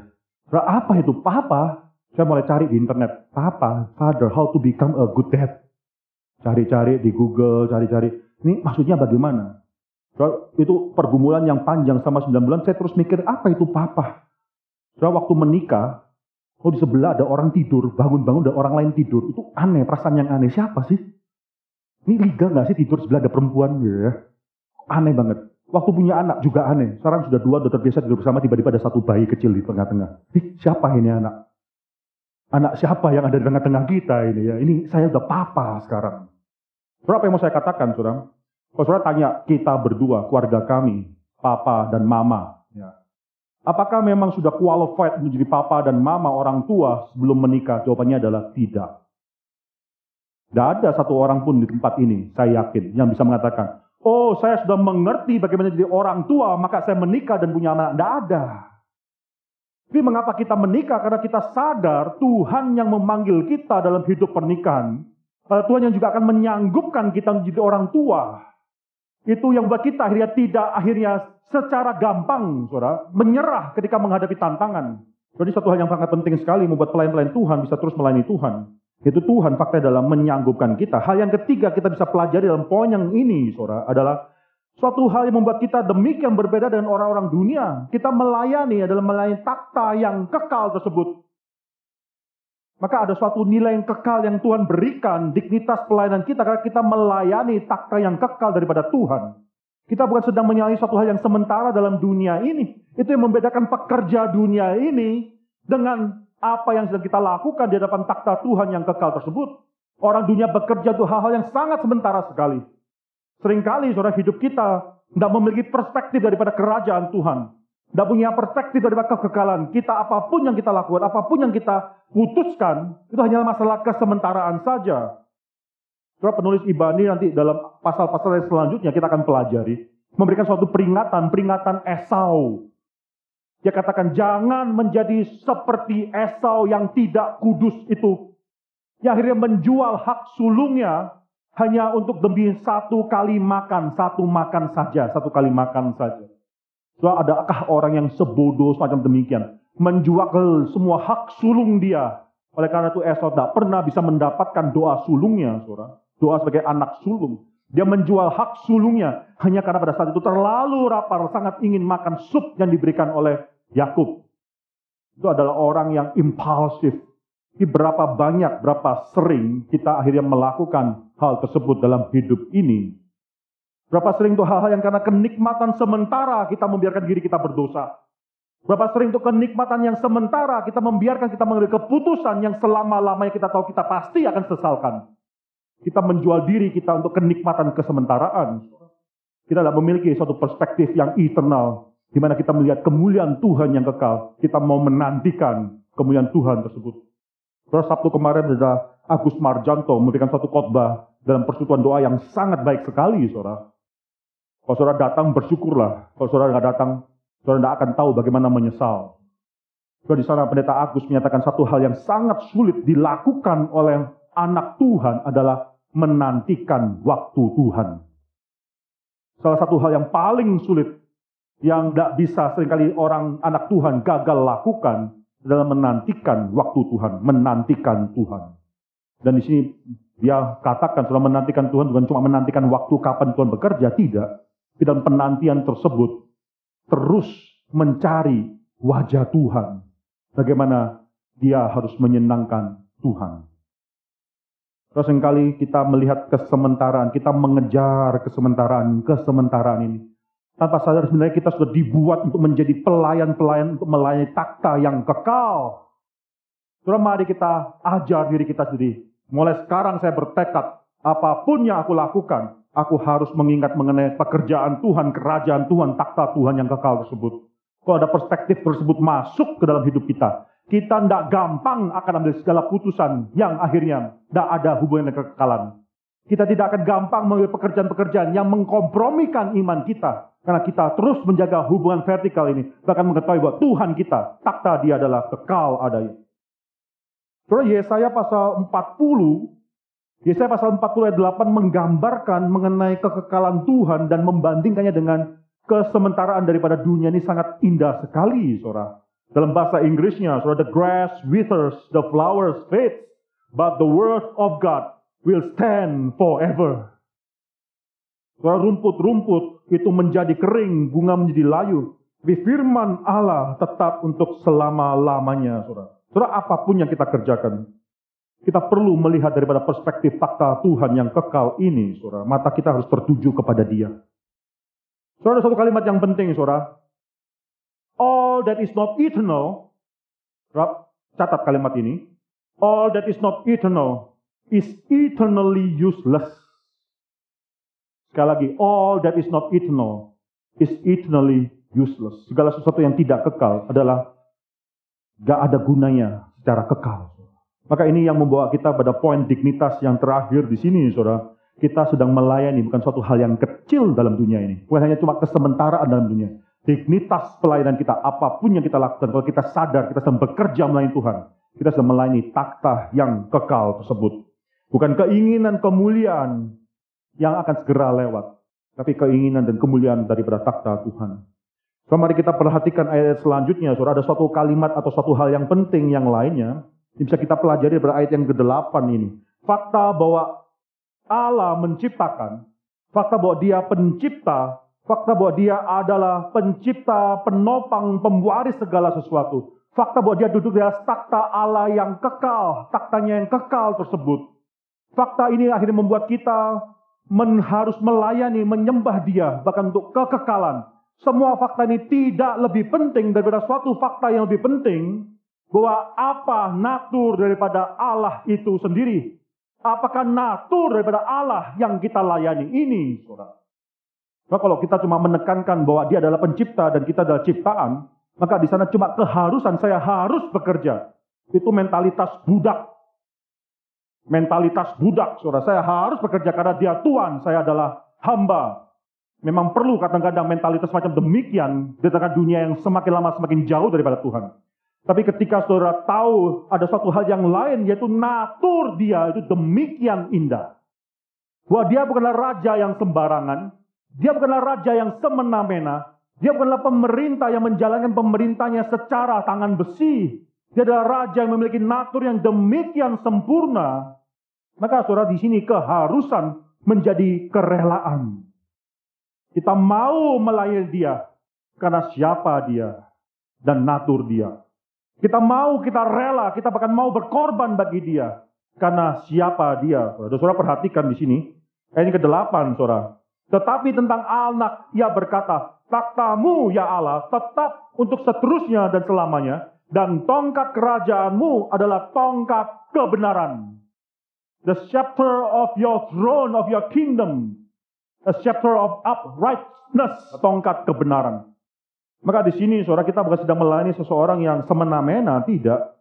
Saudara, apa itu papa? Saya mulai cari di internet. Papa, father, how to become a good dad. Cari-cari di Google, cari-cari. Ini maksudnya bagaimana? Saudara, itu pergumulan yang panjang sama 9 bulan. Saya terus mikir, apa itu papa? Saudara, waktu menikah, kalau di sebelah ada orang tidur, bangun-bangun ada orang lain tidur. Itu aneh, perasaan yang aneh. Siapa sih? Ini liga nggak sih tidur sebelah ada perempuan gitu ya? Aneh banget. Waktu punya anak juga aneh. Sekarang sudah dua, udah terbiasa tidur bersama, tiba-tiba ada satu bayi kecil di tengah-tengah. Ih, siapa ini anak? Anak siapa yang ada di tengah-tengah kita ini ya? Ini saya udah papa sekarang. Berapa yang mau saya katakan, saudara? Kalau saudara tanya kita berdua, keluarga kami, papa dan mama. Apakah memang sudah qualified menjadi papa dan mama orang tua sebelum menikah? Jawabannya adalah tidak. Tidak ada satu orang pun di tempat ini, saya yakin, yang bisa mengatakan, oh saya sudah mengerti bagaimana jadi orang tua, maka saya menikah dan punya anak. Tidak ada. Tapi mengapa kita menikah? Karena kita sadar Tuhan yang memanggil kita dalam hidup pernikahan. Tuhan yang juga akan menyanggupkan kita menjadi orang tua. Itu yang buat kita akhirnya tidak akhirnya secara gampang, saudara, menyerah ketika menghadapi tantangan. Jadi satu hal yang sangat penting sekali membuat pelayan-pelayan Tuhan bisa terus melayani Tuhan. Itu Tuhan fakta dalam menyanggupkan kita. Hal yang ketiga kita bisa pelajari dalam poin yang ini, saudara, adalah suatu hal yang membuat kita demikian berbeda dengan orang-orang dunia. Kita melayani adalah melayani takta yang kekal tersebut. Maka ada suatu nilai yang kekal yang Tuhan berikan, dignitas pelayanan kita, karena kita melayani takta yang kekal daripada Tuhan. Kita bukan sedang menyalahi suatu hal yang sementara dalam dunia ini. Itu yang membedakan pekerja dunia ini dengan apa yang sedang kita lakukan di hadapan takhta Tuhan yang kekal tersebut. Orang dunia bekerja itu hal-hal yang sangat sementara sekali. Seringkali saudara hidup kita tidak memiliki perspektif daripada kerajaan Tuhan. Tidak punya perspektif daripada kekekalan. Kita apa pun yang kita lakukan, apa pun yang kita putuskan, itu hanya masalah kesementaraan saja. Saudara penulis Ibani nanti dalam pasal-pasal yang selanjutnya kita akan pelajari. Memberikan suatu peringatan, peringatan Esau. Dia katakan jangan menjadi seperti Esau yang tidak kudus itu. Yang akhirnya menjual hak sulungnya hanya untuk demi satu kali makan, satu makan saja, satu kali makan saja. So, adakah orang yang sebodoh semacam demikian? Menjual semua hak sulung dia. Oleh karena itu Esau tidak pernah bisa mendapatkan doa sulungnya, saudara. Doa sebagai anak sulung. Dia menjual hak sulungnya hanya karena pada saat itu terlalu rapar, sangat ingin makan sup yang diberikan oleh Yakub. Itu adalah orang yang impulsif. Tapi berapa banyak, berapa sering kita akhirnya melakukan hal tersebut dalam hidup ini. Berapa sering itu hal-hal yang karena kenikmatan sementara kita membiarkan diri kita berdosa. Berapa sering itu kenikmatan yang sementara kita membiarkan kita mengambil keputusan yang selama-lamanya kita tahu kita pasti akan sesalkan. Kita menjual diri kita untuk kenikmatan kesementaraan. Kita tidak memiliki suatu perspektif yang eternal. Di mana kita melihat kemuliaan Tuhan yang kekal. Kita mau menantikan kemuliaan Tuhan tersebut. Terus Sabtu kemarin ada Agus Marjanto memberikan suatu khotbah dalam persekutuan doa yang sangat baik sekali, saudara. Kalau saudara datang, bersyukurlah. Kalau saudara nggak datang, saudara tidak akan tahu bagaimana menyesal. Saudara di sana pendeta Agus menyatakan satu hal yang sangat sulit dilakukan oleh anak Tuhan adalah menantikan waktu Tuhan. Salah satu hal yang paling sulit yang tidak bisa sering kali orang anak Tuhan gagal lakukan adalah menantikan waktu Tuhan, menantikan Tuhan. Dan di sini dia katakan sudah menantikan Tuhan bukan cuma menantikan waktu kapan Tuhan bekerja, tidak. Dalam penantian tersebut terus mencari wajah Tuhan. Bagaimana dia harus menyenangkan Tuhan. Terus sering kali kita melihat kesementaraan, kita mengejar kesementaraan, kesementaraan ini. Tanpa sadar sebenarnya kita sudah dibuat untuk menjadi pelayan-pelayan untuk melayani takta yang kekal. Saudara mari kita ajar diri kita sendiri. Mulai sekarang saya bertekad, apa pun yang aku lakukan, aku harus mengingat mengenai pekerjaan Tuhan, kerajaan Tuhan, takta Tuhan yang kekal tersebut. Kalau ada perspektif tersebut masuk ke dalam hidup kita, kita tidak gampang akan ambil segala putusan yang akhirnya tidak ada hubungan dengan kekekalan. Kita tidak akan gampang mengambil pekerjaan-pekerjaan yang mengkompromikan iman kita. Karena kita terus menjaga hubungan vertikal ini. Bahkan mengetahui bahwa Tuhan kita, takta dia adalah kekal adanya. Saudara Yesaya pasal 40, Yesaya pasal 40 ayat 8 menggambarkan mengenai kekekalan Tuhan dan membandingkannya dengan kesementaraan daripada dunia ini sangat indah sekali, saudara. Dalam bahasa Inggrisnya, so the grass withers, the flowers fade, but the word of God will stand forever. Soal rumput-rumput itu menjadi kering, bunga menjadi layu. Tapi firman Allah tetap untuk selama-lamanya, saudara. Saudara, apa pun yang kita kerjakan, kita perlu melihat daripada perspektif fakta Tuhan yang kekal ini, saudara. Mata kita harus tertuju kepada dia. Saudara, satu kalimat yang penting, saudara all that is not eternal, catat kalimat ini, all that is not eternal is eternally useless. Sekali lagi, all that is not eternal is eternally useless. Segala sesuatu yang tidak kekal adalah gak ada gunanya secara kekal. Maka ini yang membawa kita pada poin dignitas yang terakhir di sini, saudara. Kita sedang melayani bukan suatu hal yang kecil dalam dunia ini. Bukan hanya cuma kesementaraan dalam dunia. Dignitas pelayanan kita, apa pun yang kita lakukan, kalau kita sadar kita sedang bekerja melayani Tuhan, kita sedang melayani takhta yang kekal tersebut. Bukan keinginan kemuliaan yang akan segera lewat, tapi keinginan dan kemuliaan daripada takhta Tuhan. So, mari kita perhatikan ayat selanjutnya, saudara. Ada suatu kalimat atau suatu hal yang penting yang lainnya. Ini bisa kita pelajari dari ayat yang ke-8 ini. Fakta bahwa Allah menciptakan, fakta bahwa dia pencipta, fakta bahwa dia adalah pencipta, penopang, pembuaris segala sesuatu. Fakta bahwa dia duduk di atas takhta Allah yang kekal, taktanya yang kekal tersebut. Fakta ini akhirnya membuat kita men, harus melayani, menyembah dia, bahkan untuk kekekalan semua fakta ini tidak lebih penting daripada suatu fakta yang lebih penting bahwa apa natur daripada Allah itu sendiri. Apakah natur daripada Allah yang kita layani ini, saudara? Nah, kalau kita cuma menekankan bahwa dia adalah pencipta dan kita adalah ciptaan, maka di sana cuma keharusan saya harus bekerja. Itu mentalitas budak. Mentalitas budak, saudara. Saya harus bekerja karena dia Tuhan, saya adalah hamba. Memang perlu kadang-kadang mentalitas macam demikian di tengah dunia yang semakin lama semakin jauh daripada Tuhan. Tapi ketika saudara tahu ada suatu hal yang lain yaitu natur dia itu demikian indah. Bahwa dia bukanlah raja yang sembarangan, dia bukanlah raja yang semena-mena, dia bukanlah pemerintah yang menjalankan pemerintahnya secara tangan besi. Dia adalah raja yang memiliki natur yang demikian sempurna. Maka saudara di sini keharusan menjadi kerelaan. Kita mau melayani dia karena siapa dia dan natur dia. Kita mau, kita rela, kita bahkan mau berkorban bagi dia karena siapa dia. Saudara, perhatikan di sini. Ini ke-8, saudara. Tetapi tentang anak, ia berkata, takhtamu ya Allah tetap untuk seterusnya dan selamanya. Dan tongkat kerajaanmu adalah tongkat kebenaran. The scepter of your throne, of your kingdom a scepter of uprightness, tongkat kebenaran. Maka di sini saudara kita bukan sedang melayani seseorang yang semena-mena, tidak.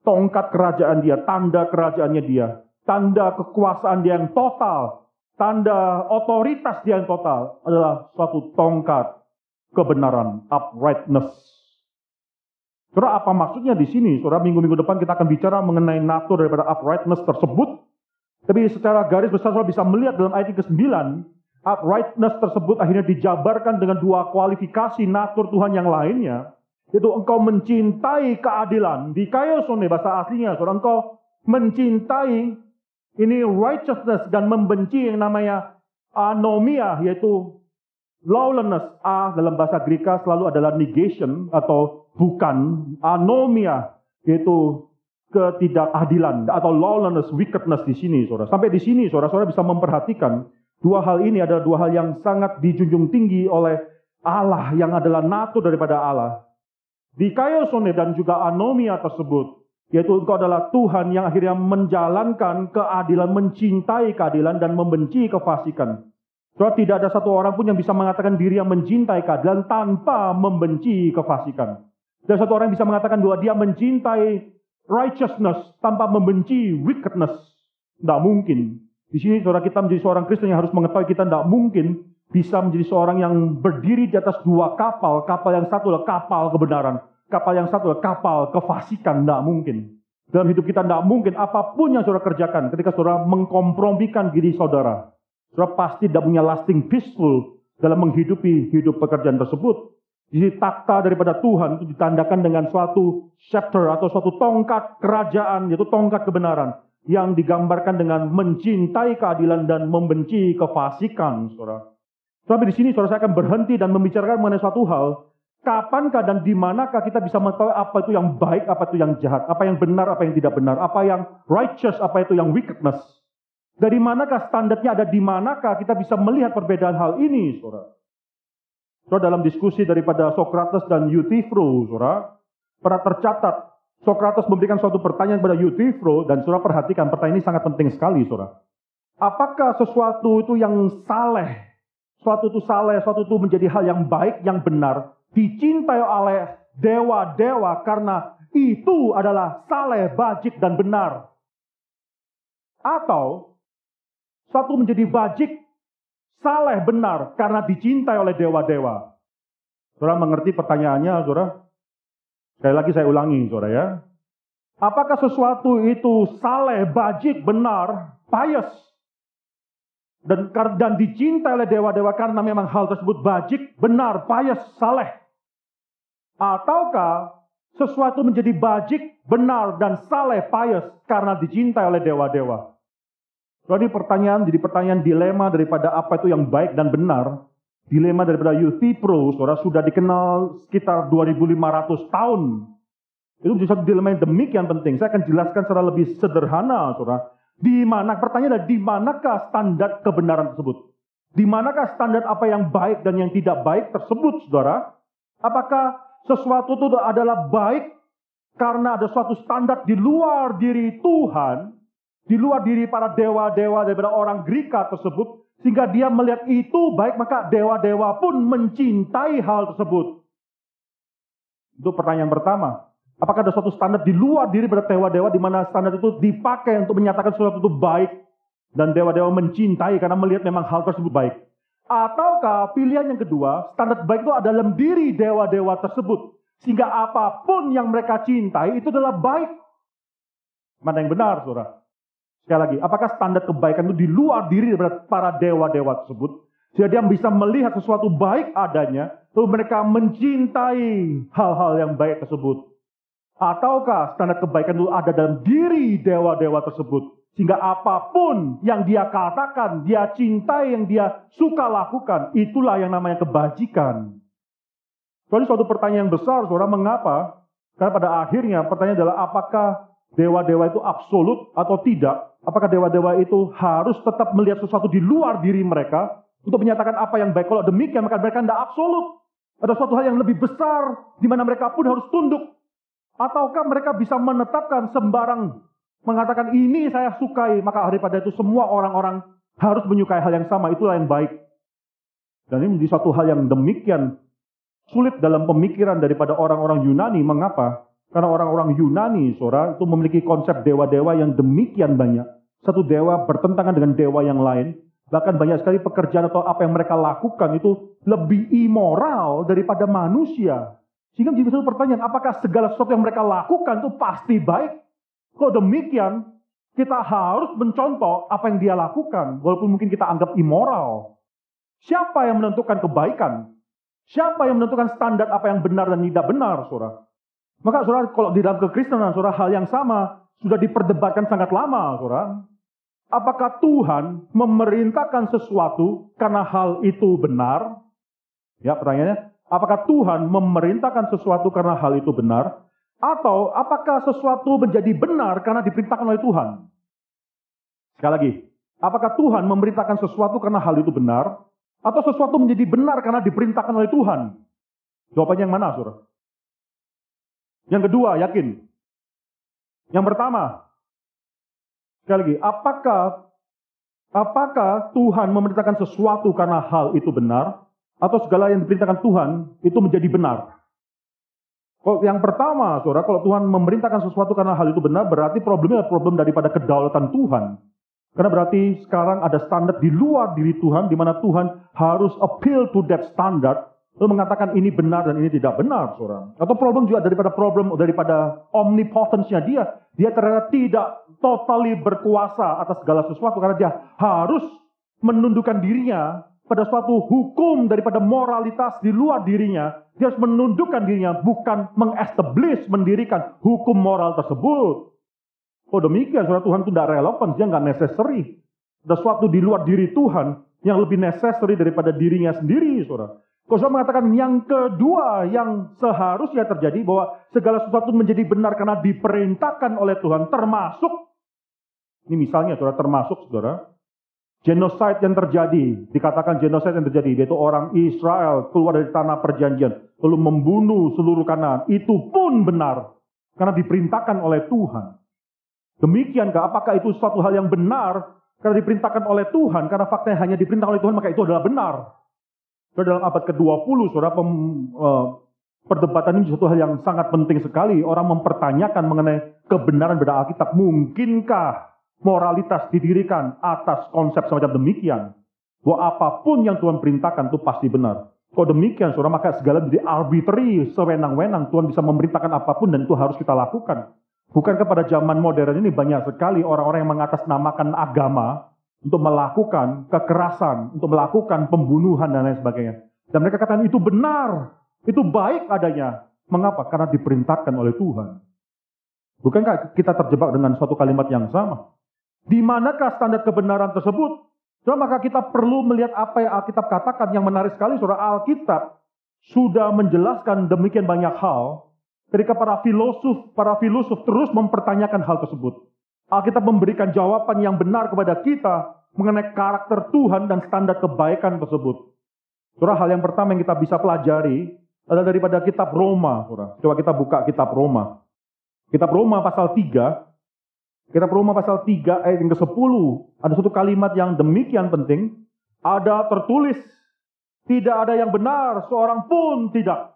Tongkat kerajaan dia, tanda kerajaannya dia, tanda kekuasaan dia yang total, tanda otoritas dia yang total adalah suatu tongkat kebenaran, uprightness. Saudara, apa maksudnya di sini? Saudara, minggu-minggu depan kita akan bicara mengenai natur daripada uprightness tersebut. Tapi secara garis besar saudara bisa melihat dalam ayat ke-9, uprightness tersebut akhirnya dijabarkan dengan dua kualifikasi natur Tuhan yang lainnya. Yaitu engkau mencintai keadilan. Di kaiosone bahasa aslinya, saudara engkau mencintai ini righteousness dan membenci yang namanya anomia, yaitu lawlessness. A dalam bahasa Greka selalu adalah negation atau bukan. Anomia, yaitu ketidakadilan atau lawlessness, wickedness di sini, saudara. Sampai di sini, saudara-saudara bisa memperhatikan dua hal ini adalah dua hal yang sangat dijunjung tinggi oleh Allah yang adalah natur daripada Allah. Di kaiosone dan juga anomia tersebut, yaitu engkau adalah Tuhan yang akhirnya menjalankan keadilan, mencintai keadilan dan membenci kefasikan. Saudara, tidak ada satu orang pun yang bisa mengatakan diri yang mencintai keadilan tanpa membenci kefasikan. Dan satu orang yang bisa mengatakan bahwa dia mencintai righteousness tanpa membenci wickedness. Tidak mungkin. Di sini saudara kita menjadi seorang Kristen yang harus mengetahui kita tidak mungkin bisa menjadi seorang yang berdiri di atas dua kapal. Kapal yang satu adalah kapal kebenaran. Kapal yang satu adalah kapal kefasikan. Tidak mungkin. Dalam hidup kita tidak mungkin apa pun yang saudara kerjakan ketika saudara mengkompromikan diri saudara. Saudara pasti tidak punya lasting peaceful dalam menghidupi hidup pekerjaan tersebut. Jadi takhta daripada Tuhan itu ditandakan dengan suatu scepter atau suatu tongkat kerajaan, yaitu tongkat kebenaran. Yang digambarkan dengan mencintai keadilan dan membenci kefasikan, saudara. Sampai di sini saudara saya akan berhenti dan membicarakan mengenai suatu hal. Kapankah dan di manakah kita bisa mengetahui apa itu yang baik, apa itu yang jahat, apa yang benar, apa yang tidak benar, apa yang righteous, apa itu yang wickedness. Dari manakah standarnya ada di manakah kita bisa melihat perbedaan hal ini, saudara. Saudara dalam diskusi daripada Socrates dan Euthyphro, saudara, pernah tercatat Sokrates memberikan suatu pertanyaan kepada Euthyphro dan saudara perhatikan pertanyaan ini sangat penting sekali saudara. Apakah sesuatu itu yang saleh, suatu itu saleh, suatu itu menjadi hal yang baik, yang benar, dicintai oleh dewa-dewa karena itu adalah saleh, bajik, dan benar. Atau suatu menjadi bajik, saleh, benar karena dicintai oleh dewa-dewa. Saudara mengerti pertanyaannya, saudara? Sekali lagi saya ulangi, saudara ya. Apakah sesuatu itu saleh, bajik, benar, pious, dan, dan dicintai oleh dewa-dewa karena memang hal tersebut bajik, benar, pious, saleh? Ataukah sesuatu menjadi bajik, benar, dan saleh, pious karena dicintai oleh dewa-dewa? Jadi pertanyaan jadi pertanyaan dilema daripada apa itu yang baik dan benar dilema daripada Pro, saudara sudah dikenal sekitar 2500 tahun. Itu satu dilema yang demikian penting. Saya akan jelaskan secara lebih sederhana, saudara. Di mana, pertanyaan adalah di manakah standar kebenaran tersebut? Di manakah standar apa yang baik dan yang tidak baik tersebut, saudara? Apakah sesuatu itu adalah baik karena ada suatu standar di luar diri Tuhan, di luar diri para dewa-dewa daripada orang Greka tersebut, sehingga dia melihat itu baik, maka dewa-dewa pun mencintai hal tersebut. Itu pertanyaan pertama. Apakah ada suatu standar di luar diri pada dewa-dewa di mana standar itu dipakai untuk menyatakan sesuatu itu baik dan dewa-dewa mencintai karena melihat memang hal tersebut baik? Ataukah pilihan yang kedua, standar baik itu ada dalam diri dewa-dewa tersebut sehingga apa pun yang mereka cintai itu adalah baik? Mana yang benar, Saudara? Sekali lagi, apakah standar kebaikan itu di luar diri daripada para dewa-dewa tersebut? Sehingga dia bisa melihat sesuatu baik adanya, lalu mereka mencintai hal-hal yang baik tersebut. Ataukah standar kebaikan itu ada dalam diri dewa-dewa tersebut? Sehingga apa pun yang dia katakan, dia cintai, yang dia suka lakukan, itulah yang namanya kebajikan. Soalnya suatu pertanyaan yang besar, saudara, mengapa? Karena pada akhirnya pertanyaan adalah apakah dewa-dewa itu absolut atau tidak? Apakah dewa-dewa itu harus tetap melihat sesuatu di luar diri mereka untuk menyatakan apa yang baik? Kalau demikian, maka mereka tidak absolut. Ada suatu hal yang lebih besar di mana mereka pun harus tunduk. Ataukah mereka bisa menetapkan sembarang mengatakan ini saya sukai, maka daripada itu semua orang-orang harus menyukai hal yang sama, itulah yang baik. Dan ini menjadi suatu hal yang demikian sulit dalam pemikiran daripada orang-orang Yunani. Mengapa? Karena orang-orang Yunani, saudara, itu memiliki konsep dewa-dewa yang demikian banyak. Satu dewa bertentangan dengan dewa yang lain. Bahkan banyak sekali pekerjaan atau apa yang mereka lakukan itu lebih immoral daripada manusia. Sehingga menjadi satu pertanyaan, apakah segala sesuatu yang mereka lakukan itu pasti baik? Kalau demikian, kita harus mencontoh apa yang dia lakukan, walaupun mungkin kita anggap immoral. Siapa yang menentukan kebaikan? Siapa yang menentukan standar apa yang benar dan tidak benar, saudara? Maka saudara, kalau di dalam kekristenan, saudara, hal yang sama sudah diperdebatkan sangat lama, saudara. Apakah Tuhan memerintahkan sesuatu karena hal itu benar? Ya, pertanyaannya, apakah Tuhan memerintahkan sesuatu karena hal itu benar? Atau apakah sesuatu menjadi benar karena diperintahkan oleh Tuhan? Sekali lagi, apakah Tuhan memerintahkan sesuatu karena hal itu benar? Atau sesuatu menjadi benar karena diperintahkan oleh Tuhan? Jawabannya yang mana, saudara? Yang kedua, yakin. Yang pertama, sekali lagi, apakah apakah Tuhan memerintahkan sesuatu karena hal itu benar atau segala yang diperintahkan Tuhan itu menjadi benar? Kalau yang pertama, saudara, kalau Tuhan memerintahkan sesuatu karena hal itu benar, berarti problemnya adalah problem daripada kedaulatan Tuhan. Karena berarti sekarang ada standar di luar diri Tuhan, di mana Tuhan harus appeal to that standard Lalu mengatakan ini benar dan ini tidak benar, saudara. Atau problem juga daripada problem daripada omnipotence-nya dia. Dia ternyata tidak totally berkuasa atas segala sesuatu karena dia harus menundukkan dirinya pada suatu hukum daripada moralitas di luar dirinya. Dia harus menundukkan dirinya, bukan mengestablish, mendirikan hukum moral tersebut. Oh demikian, saudara Tuhan itu tidak relevan, dia nggak necessary. Ada sesuatu di luar diri Tuhan yang lebih necessary daripada dirinya sendiri, saudara. Kosa mengatakan yang kedua yang seharusnya terjadi bahwa segala sesuatu menjadi benar karena diperintahkan oleh Tuhan termasuk ini misalnya saudara termasuk saudara genocide yang terjadi dikatakan genocide yang terjadi yaitu orang Israel keluar dari tanah perjanjian lalu membunuh seluruh kanan itu pun benar karena diperintahkan oleh Tuhan. Demikiankah apakah itu suatu hal yang benar karena diperintahkan oleh Tuhan, karena faktanya hanya diperintahkan oleh Tuhan, maka itu adalah benar. Dalam abad ke-20, saudara, pem, uh, perdebatan ini suatu hal yang sangat penting sekali. Orang mempertanyakan mengenai kebenaran beda Alkitab. Mungkinkah moralitas didirikan atas konsep semacam demikian? Bahwa apa pun yang Tuhan perintahkan itu pasti benar. Kalau demikian, saudara, maka segala jadi arbitrary, sewenang-wenang. Tuhan bisa memerintahkan apa pun dan itu harus kita lakukan. Bukan kepada zaman modern ini banyak sekali orang-orang yang mengatasnamakan agama untuk melakukan kekerasan, untuk melakukan pembunuhan dan lain sebagainya. Dan mereka katakan itu benar, itu baik adanya. Mengapa? Karena diperintahkan oleh Tuhan. Bukankah kita terjebak dengan suatu kalimat yang sama? Di manakah standar kebenaran tersebut? So, maka kita perlu melihat apa yang Alkitab katakan yang menarik sekali. Saudara Alkitab sudah menjelaskan demikian banyak hal ketika para filosof, para filosof terus mempertanyakan hal tersebut. Alkitab memberikan jawaban yang benar kepada kita mengenai karakter Tuhan dan standar kebaikan tersebut. Saudara, hal yang pertama yang kita bisa pelajari adalah daripada kitab Roma. Saudara. Coba kita buka kitab Roma. Kitab Roma pasal 3 Kitab Roma pasal 3 ayat yang ke-10. Ada satu kalimat yang demikian penting. Ada tertulis. Tidak ada yang benar, seorang pun tidak.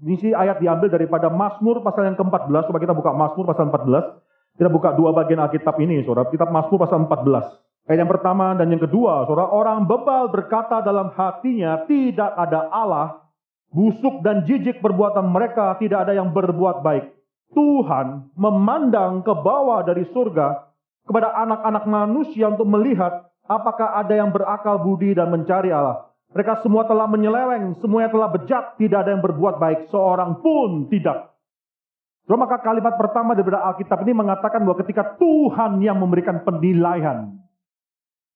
Ini sih ayat diambil daripada Mazmur pasal yang ke-14. Coba kita buka Mazmur pasal 14. Kita buka dua bagian Alkitab ini, saudara. Kitab Mazmur pasal 14. Ayat yang pertama dan yang kedua, saudara. Orang bebal berkata dalam hatinya, tidak ada Allah. Busuk dan jijik perbuatan mereka, tidak ada yang berbuat baik. Tuhan memandang ke bawah dari surga kepada anak-anak manusia untuk melihat apakah ada yang berakal budi dan mencari Allah. Mereka semua telah menyeleweng, semuanya telah bejat, tidak ada yang berbuat baik, seorang pun tidak. Maka kalimat pertama daripada Alkitab ini mengatakan bahwa ketika Tuhan yang memberikan penilaian,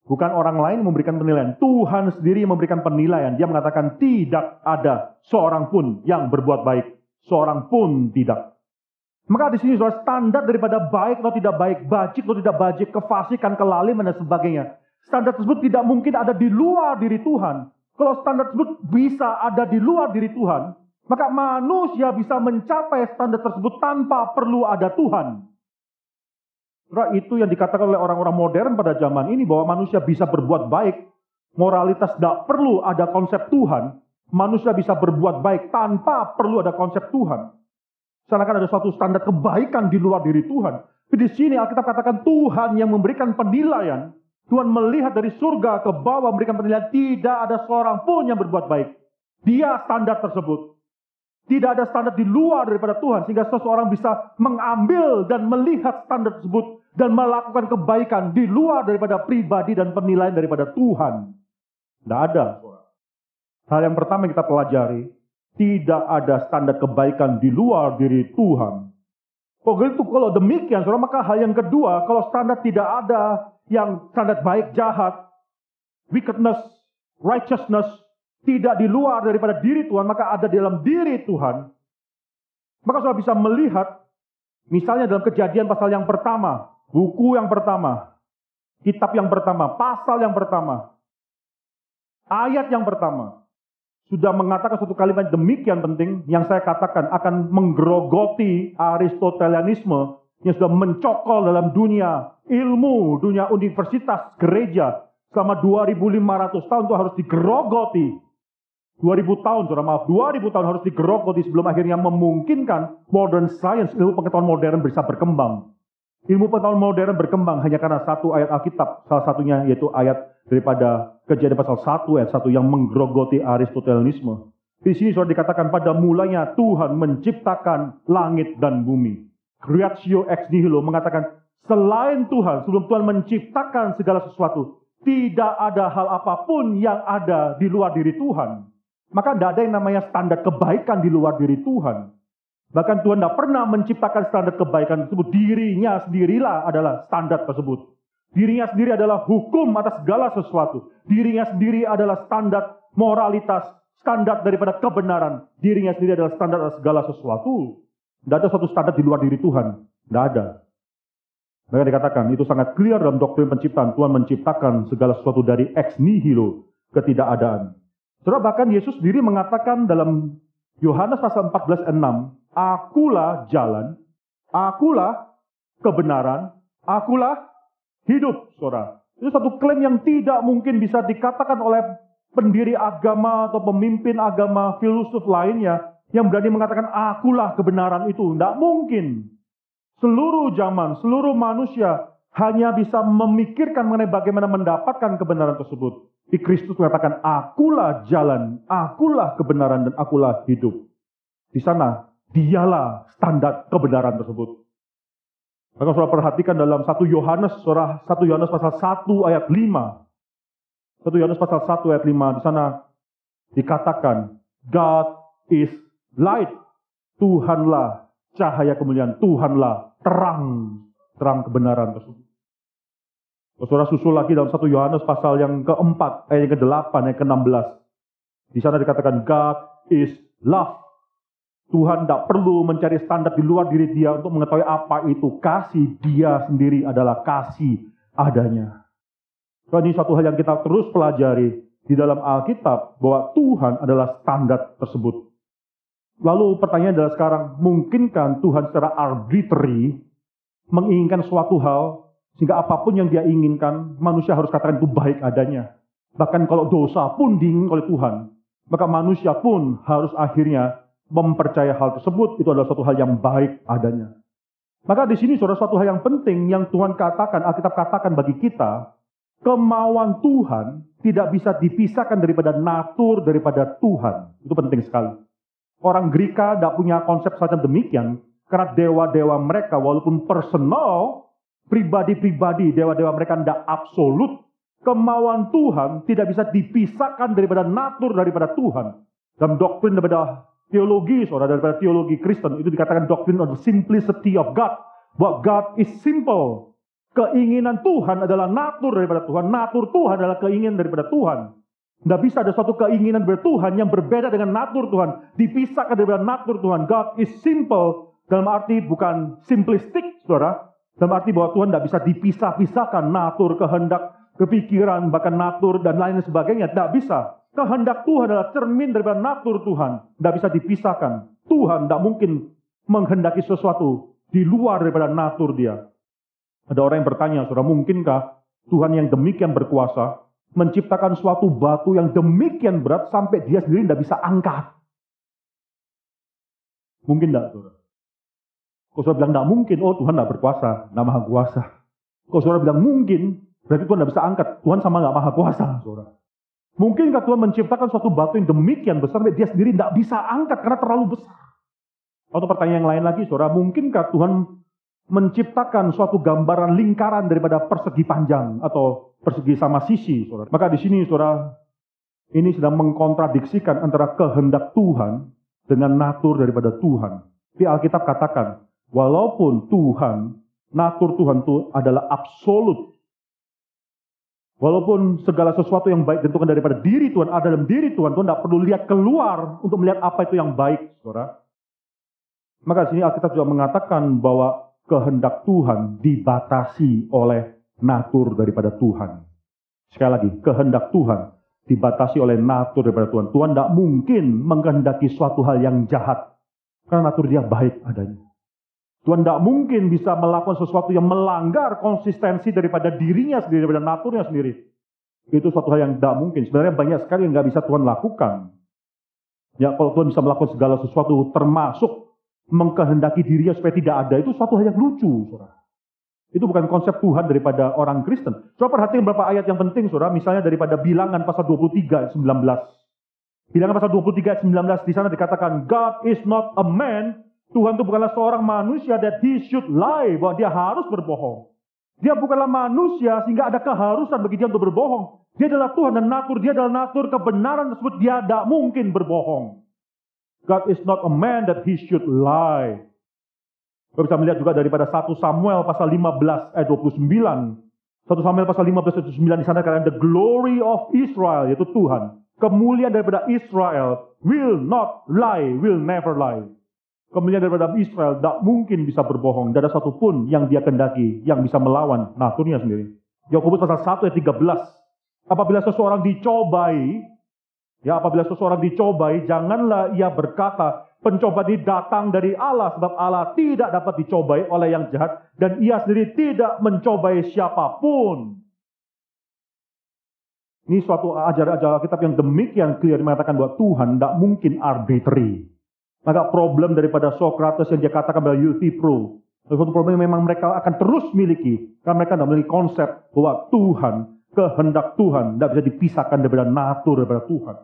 bukan orang lain memberikan penilaian, Tuhan sendiri yang memberikan penilaian. Dia mengatakan tidak ada seorang pun yang berbuat baik, seorang pun tidak. Maka di sini saudara standar daripada baik atau tidak baik, bajik atau tidak bajik, kefasikan, kelaliman dan sebagainya. Standar tersebut tidak mungkin ada di luar diri Tuhan. Kalau standar tersebut bisa ada di luar diri Tuhan, maka manusia bisa mencapai standar tersebut tanpa perlu ada Tuhan. Saudara, itu yang dikatakan oleh orang-orang modern pada zaman ini bahwa manusia bisa berbuat baik. Moralitas tidak perlu ada konsep Tuhan. Manusia bisa berbuat baik tanpa perlu ada konsep Tuhan. Seakan ada suatu standar kebaikan di luar diri Tuhan. Tapi di sini Alkitab katakan Tuhan yang memberikan penilaian. Tuhan melihat dari surga ke bawah memberikan penilaian. Tidak ada seorang pun yang berbuat baik. Dia standar tersebut. Tidak ada standar di luar daripada Tuhan. Sehingga seseorang bisa mengambil dan melihat standar tersebut. Dan melakukan kebaikan di luar daripada pribadi dan penilaian daripada Tuhan. Tidak ada. Hal yang pertama yang kita pelajari tidak ada standar kebaikan di luar diri Tuhan. Oh itu kalau demikian, saudara, maka hal yang kedua, kalau standar tidak ada yang standar baik jahat, wickedness, righteousness, tidak di luar daripada diri Tuhan, maka ada di dalam diri Tuhan. Maka saudara bisa melihat, misalnya dalam kejadian pasal yang pertama, buku yang pertama, kitab yang pertama, pasal yang pertama, ayat yang pertama sudah mengatakan suatu kalimat demikian penting yang saya katakan akan menggerogoti Aristotelianisme yang sudah mencokol dalam dunia ilmu, dunia universitas, gereja selama 2500 tahun itu harus digerogoti. 2000 tahun, saudara maaf, 2000 tahun harus digerogoti sebelum akhirnya memungkinkan modern science, ilmu pengetahuan modern bisa berkembang. Ilmu pengetahuan modern berkembang hanya karena satu ayat Alkitab. Salah satunya yaitu ayat daripada kejadian pasal 1 ayat 1 yang menggerogoti Aristotelianisme. Di sini sudah dikatakan pada mulanya Tuhan menciptakan langit dan bumi. Creatio ex nihilo mengatakan selain Tuhan, sebelum Tuhan menciptakan segala sesuatu, tidak ada hal apa pun yang ada di luar diri Tuhan. Maka tidak ada yang namanya standar kebaikan di luar diri Tuhan. Bahkan Tuhan tidak pernah menciptakan standar kebaikan tersebut. Dirinya sendirilah adalah standar tersebut. Dirinya sendiri adalah hukum atas segala sesuatu. Dirinya sendiri adalah standar moralitas, standar daripada kebenaran. Dirinya sendiri adalah standar atas segala sesuatu. Tidak ada suatu standar di luar diri Tuhan. Tidak ada. Mereka dikatakan itu sangat clear dalam doktrin penciptaan. Tuhan menciptakan segala sesuatu dari ex nihilo, ketidakadaan. Saudara bahkan Yesus sendiri mengatakan dalam Yohanes pasal 14 6, akulah jalan, Akulah kebenaran, akulah hidup, saudara. Itu satu klaim yang tidak mungkin bisa dikatakan oleh pendiri agama atau pemimpin agama filsuf lainnya yang berani mengatakan akulah kebenaran itu. Tidak mungkin. Seluruh zaman, seluruh manusia hanya bisa memikirkan mengenai bagaimana mendapatkan kebenaran tersebut. Di Kristus mengatakan, akulah jalan, akulah kebenaran, dan akulah hidup. Di sana, dialah standar kebenaran tersebut. Maka saudara perhatikan dalam satu Yohanes, saudara satu Yohanes pasal 1 ayat 5. Satu Yohanes pasal 1 ayat 5 di sana dikatakan God is light. Tuhanlah cahaya kemuliaan, Tuhanlah terang, terang kebenaran tersebut. Saudara susul lagi dalam satu Yohanes pasal yang keempat, ayat yang ke-8, ayat ke-16. Di sana dikatakan God is love. Tuhan tidak perlu mencari standar di luar diri dia untuk mengetahui apa itu kasih. Dia sendiri adalah kasih adanya. So, ini satu hal yang kita terus pelajari di dalam Alkitab bahwa Tuhan adalah standar tersebut. Lalu pertanyaan adalah sekarang, mungkinkah Tuhan secara arbitrary menginginkan suatu hal sehingga apa pun yang dia inginkan, manusia harus katakan itu baik adanya. Bahkan kalau dosa pun diinginkan oleh Tuhan, maka manusia pun harus akhirnya mempercaya hal tersebut itu adalah suatu hal yang baik adanya. Maka di sini saudara suatu hal yang penting yang Tuhan katakan, Alkitab katakan bagi kita, kemauan Tuhan tidak bisa dipisahkan daripada natur daripada Tuhan. Itu penting sekali. Orang Greka tidak punya konsep semacam demikian, karena dewa-dewa mereka walaupun personal, pribadi-pribadi, dewa-dewa mereka tidak absolut, kemauan Tuhan tidak bisa dipisahkan daripada natur daripada Tuhan. Dalam doktrin daripada teologi, saudara, daripada teologi Kristen, itu dikatakan doctrine of simplicity of God. Bahwa God is simple. Keinginan Tuhan adalah natur daripada Tuhan. Natur Tuhan adalah keinginan daripada Tuhan. Tidak bisa ada suatu keinginan dari Tuhan yang berbeda dengan natur Tuhan. Dipisahkan daripada natur Tuhan. God is simple. Dalam arti bukan simplistik, saudara. Dalam arti bahwa Tuhan tidak bisa dipisah-pisahkan natur, kehendak, kepikiran, bahkan natur, dan lain sebagainya. Tidak bisa. Kehendak Tuhan adalah cermin daripada natur Tuhan. Tidak bisa dipisahkan. Tuhan tidak mungkin menghendaki sesuatu di luar daripada natur dia. Ada orang yang bertanya, saudara, mungkinkah Tuhan yang demikian berkuasa menciptakan suatu batu yang demikian berat sampai dia sendiri tidak bisa angkat? Mungkin tidak, saudara? Kalau saudara bilang tidak mungkin, oh Tuhan tidak berkuasa, tidak maha kuasa. Kalau saudara bilang mungkin, berarti Tuhan tidak bisa angkat. Tuhan sama nggak maha kuasa, saudara. Mungkinkah Tuhan menciptakan suatu batu yang demikian besar, dia sendiri tidak bisa angkat karena terlalu besar? Atau pertanyaan yang lain lagi, saudara, mungkinkah Tuhan menciptakan suatu gambaran lingkaran daripada persegi panjang atau persegi sama sisi, saudara? Maka di sini, saudara, ini sedang mengkontradiksikan antara kehendak Tuhan dengan natur daripada Tuhan. Di Alkitab katakan, walaupun Tuhan, natur Tuhan itu adalah absolut, Walaupun segala sesuatu yang baik ditentukan daripada diri Tuhan, ada dalam diri Tuhan, Tuhan tidak perlu lihat keluar untuk melihat apa itu yang baik, saudara. Maka di sini Alkitab juga mengatakan bahwa kehendak Tuhan dibatasi oleh natur daripada Tuhan. Sekali lagi, kehendak Tuhan dibatasi oleh natur daripada Tuhan. Tuhan tidak mungkin menghendaki suatu hal yang jahat. Karena natur dia baik adanya. Tuhan tidak mungkin bisa melakukan sesuatu yang melanggar konsistensi daripada dirinya sendiri, daripada naturnya sendiri. Itu suatu hal yang tidak mungkin. Sebenarnya banyak sekali yang nggak bisa Tuhan lakukan. Ya, kalau Tuhan bisa melakukan segala sesuatu, termasuk mengkehendaki dirinya supaya tidak ada, itu suatu hal yang lucu, saudara. Itu bukan konsep Tuhan daripada orang Kristen. Coba perhatikan beberapa ayat yang penting, saudara. Misalnya daripada bilangan pasal 23 19. Bilangan pasal 23 19 di sana dikatakan, God is not a man Tuhan itu bukanlah seorang manusia that he should lie, bahwa dia harus berbohong. Dia bukanlah manusia sehingga ada keharusan bagi dia untuk berbohong. Dia adalah Tuhan dan natur dia adalah natur kebenaran tersebut dia tidak mungkin berbohong. God is not a man that he should lie. Kita bisa melihat juga daripada 1 Samuel pasal 15 ayat 29. 1 Samuel pasal 15 ayat 29 di sana katakan the glory of Israel yaitu Tuhan. Kemuliaan daripada Israel will not lie, will never lie kemuliaan daripada Israel tidak mungkin bisa berbohong. Tidak ada satupun yang dia kendaki yang bisa melawan naturnya sendiri. Yakobus pasal 1 ayat 13. Apabila seseorang dicobai, ya apabila seseorang dicobai, janganlah ia berkata, Pencobaan ini datang dari Allah sebab Allah tidak dapat dicobai oleh yang jahat dan ia sendiri tidak mencobai siapa pun. Ini suatu ajaran-ajaran kitab yang demikian clear mengatakan bahwa Tuhan tidak mungkin arbitrary. Maka problem daripada Socrates yang dia katakan pada Euthyphro, suatu problem yang memang mereka akan terus miliki karena mereka tidak memiliki konsep bahwa Tuhan, kehendak Tuhan tidak bisa dipisahkan daripada natur daripada Tuhan.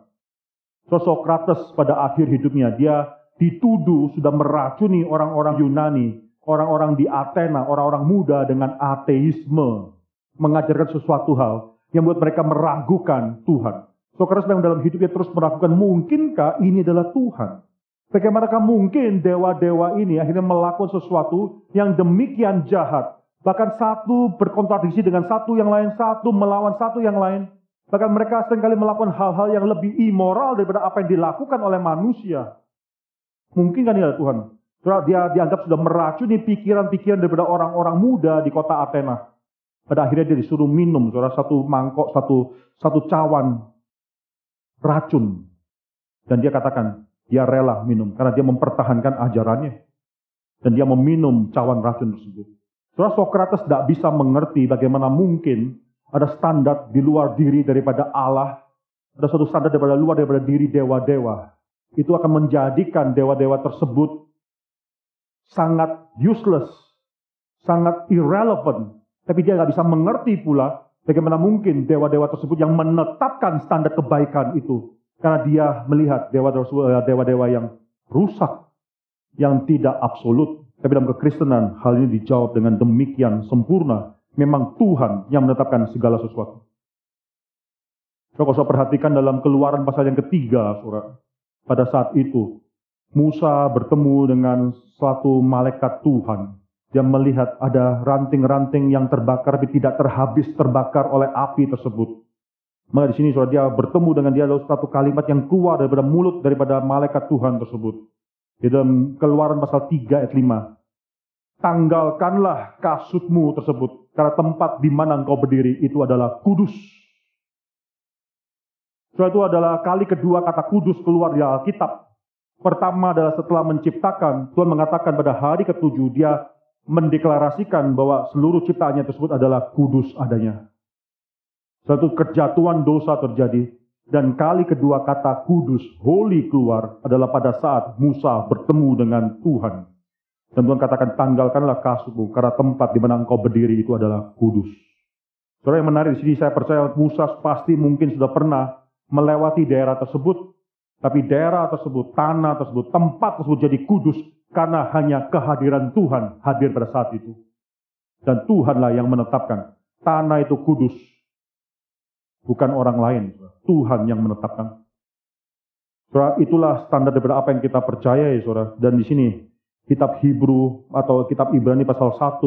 So, Socrates pada akhir hidupnya dia dituduh sudah meracuni orang-orang Yunani, orang-orang di Athena, orang-orang muda dengan ateisme, mengajarkan sesuatu hal yang membuat mereka meragukan Tuhan. Socrates memang dalam hidupnya terus meragukan, mungkinkah ini adalah Tuhan? Bagaimanakah mungkin dewa-dewa ini akhirnya melakukan sesuatu yang demikian jahat? Bahkan satu berkontradiksi dengan satu yang lain, satu melawan satu yang lain. Bahkan mereka sering kali melakukan hal-hal yang lebih immoral daripada apa yang dilakukan oleh manusia. Mungkin kan ya Tuhan? Dia dianggap sudah meracuni pikiran-pikiran daripada orang-orang muda di kota Athena. Pada akhirnya dia disuruh minum, saudara, satu mangkok, satu satu cawan racun. Dan dia katakan, dia rela minum karena dia mempertahankan ajarannya. Dan dia meminum cawan racun tersebut. Saudara Socrates tidak bisa mengerti bagaimana mungkin ada standar di luar diri daripada Allah, ada suatu standar daripada luar daripada diri dewa-dewa itu akan menjadikan dewa-dewa tersebut sangat useless, sangat irrelevant. Tapi dia nggak bisa mengerti pula bagaimana mungkin dewa-dewa tersebut yang menetapkan standar kebaikan itu. Karena dia melihat dewa-dewa yang rusak, yang tidak absolut. Tapi dalam kekristenan hal ini dijawab dengan demikian sempurna. Memang Tuhan yang menetapkan segala sesuatu. Kalau saya perhatikan dalam keluaran pasal yang ketiga, surat pada saat itu, Musa bertemu dengan suatu malaikat Tuhan. Dia melihat ada ranting-ranting yang terbakar tapi tidak terhabis terbakar oleh api tersebut. Maka di sini sudah dia bertemu dengan dia lalu satu kalimat yang keluar daripada mulut daripada malaikat Tuhan tersebut. Di dalam keluaran pasal 3 ayat 5. Tanggalkanlah kasutmu tersebut karena tempat di mana engkau berdiri itu adalah kudus. So itu adalah kali kedua kata kudus keluar di Alkitab. Pertama adalah setelah menciptakan, Tuhan mengatakan pada hari ketujuh dia mendeklarasikan bahwa seluruh ciptaannya tersebut adalah kudus adanya. Satu kejatuhan dosa terjadi dan kali kedua kata kudus, holy keluar adalah pada saat Musa bertemu dengan Tuhan. Dan Tuhan katakan tanggalkanlah kasutmu karena tempat di mana engkau berdiri itu adalah kudus. Saudara yang menarik di sini saya percaya Musa pasti mungkin sudah pernah melewati daerah tersebut, tapi daerah tersebut, tanah tersebut, tempat tersebut jadi kudus karena hanya kehadiran Tuhan hadir pada saat itu. Dan Tuhanlah yang menetapkan tanah itu kudus. Bukan orang lain, Tuhan yang menetapkan. Saudara, itulah standar daripada apa yang kita percaya ya saudara. Dan di sini kitab Hebrew atau kitab Ibrani pasal 1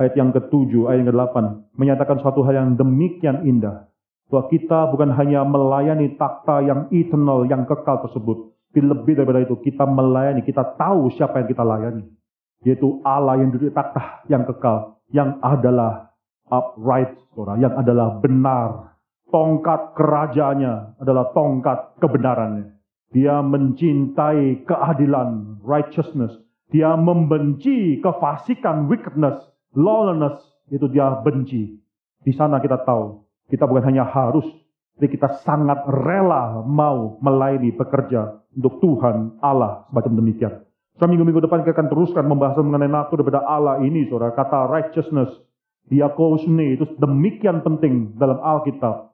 ayat yang ke-7, ayat yang ke-8 menyatakan suatu hal yang demikian indah bahwa kita bukan hanya melayani takhta yang eternal, yang kekal tersebut. Tapi lebih daripada itu, kita melayani, kita tahu siapa yang kita layani. Yaitu Allah yang duduk takhta yang kekal, yang adalah upright, saudara, yang adalah benar. Tongkat kerajaannya adalah tongkat kebenarannya. Dia mencintai keadilan, righteousness. Dia membenci kefasikan, wickedness, lawlessness. Itu dia benci. Di sana kita tahu kita bukan hanya harus, tapi kita sangat rela mau melayani bekerja untuk Tuhan Allah semacam demikian. So, minggu-minggu depan kita akan teruskan membahas mengenai natur daripada Allah ini, saudara. Kata righteousness, diakosune itu demikian penting dalam Alkitab.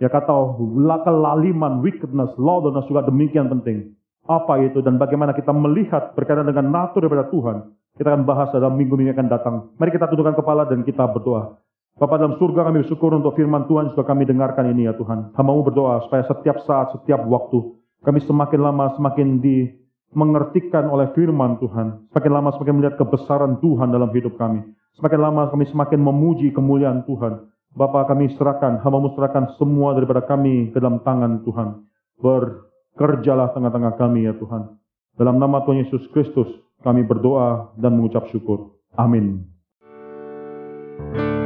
Ya kata kelaliman, wickedness, lawlessness juga demikian penting. Apa itu dan bagaimana kita melihat berkaitan dengan natur daripada Tuhan. Kita akan bahas dalam minggu-minggu akan datang. Mari kita tundukkan kepala dan kita berdoa. Bapak dalam surga kami bersyukur untuk firman Tuhan sudah kami dengarkan ini ya Tuhan. Hamamu berdoa supaya setiap saat, setiap waktu kami semakin lama semakin di mengertikan oleh firman Tuhan. Semakin lama semakin melihat kebesaran Tuhan dalam hidup kami. Semakin lama kami semakin memuji kemuliaan Tuhan. Bapa kami serahkan, hamba serahkan semua daripada kami ke dalam tangan Tuhan. Bekerjalah tengah-tengah kami ya Tuhan. Dalam nama Tuhan Yesus Kristus, kami berdoa dan mengucap syukur. Amin. thank you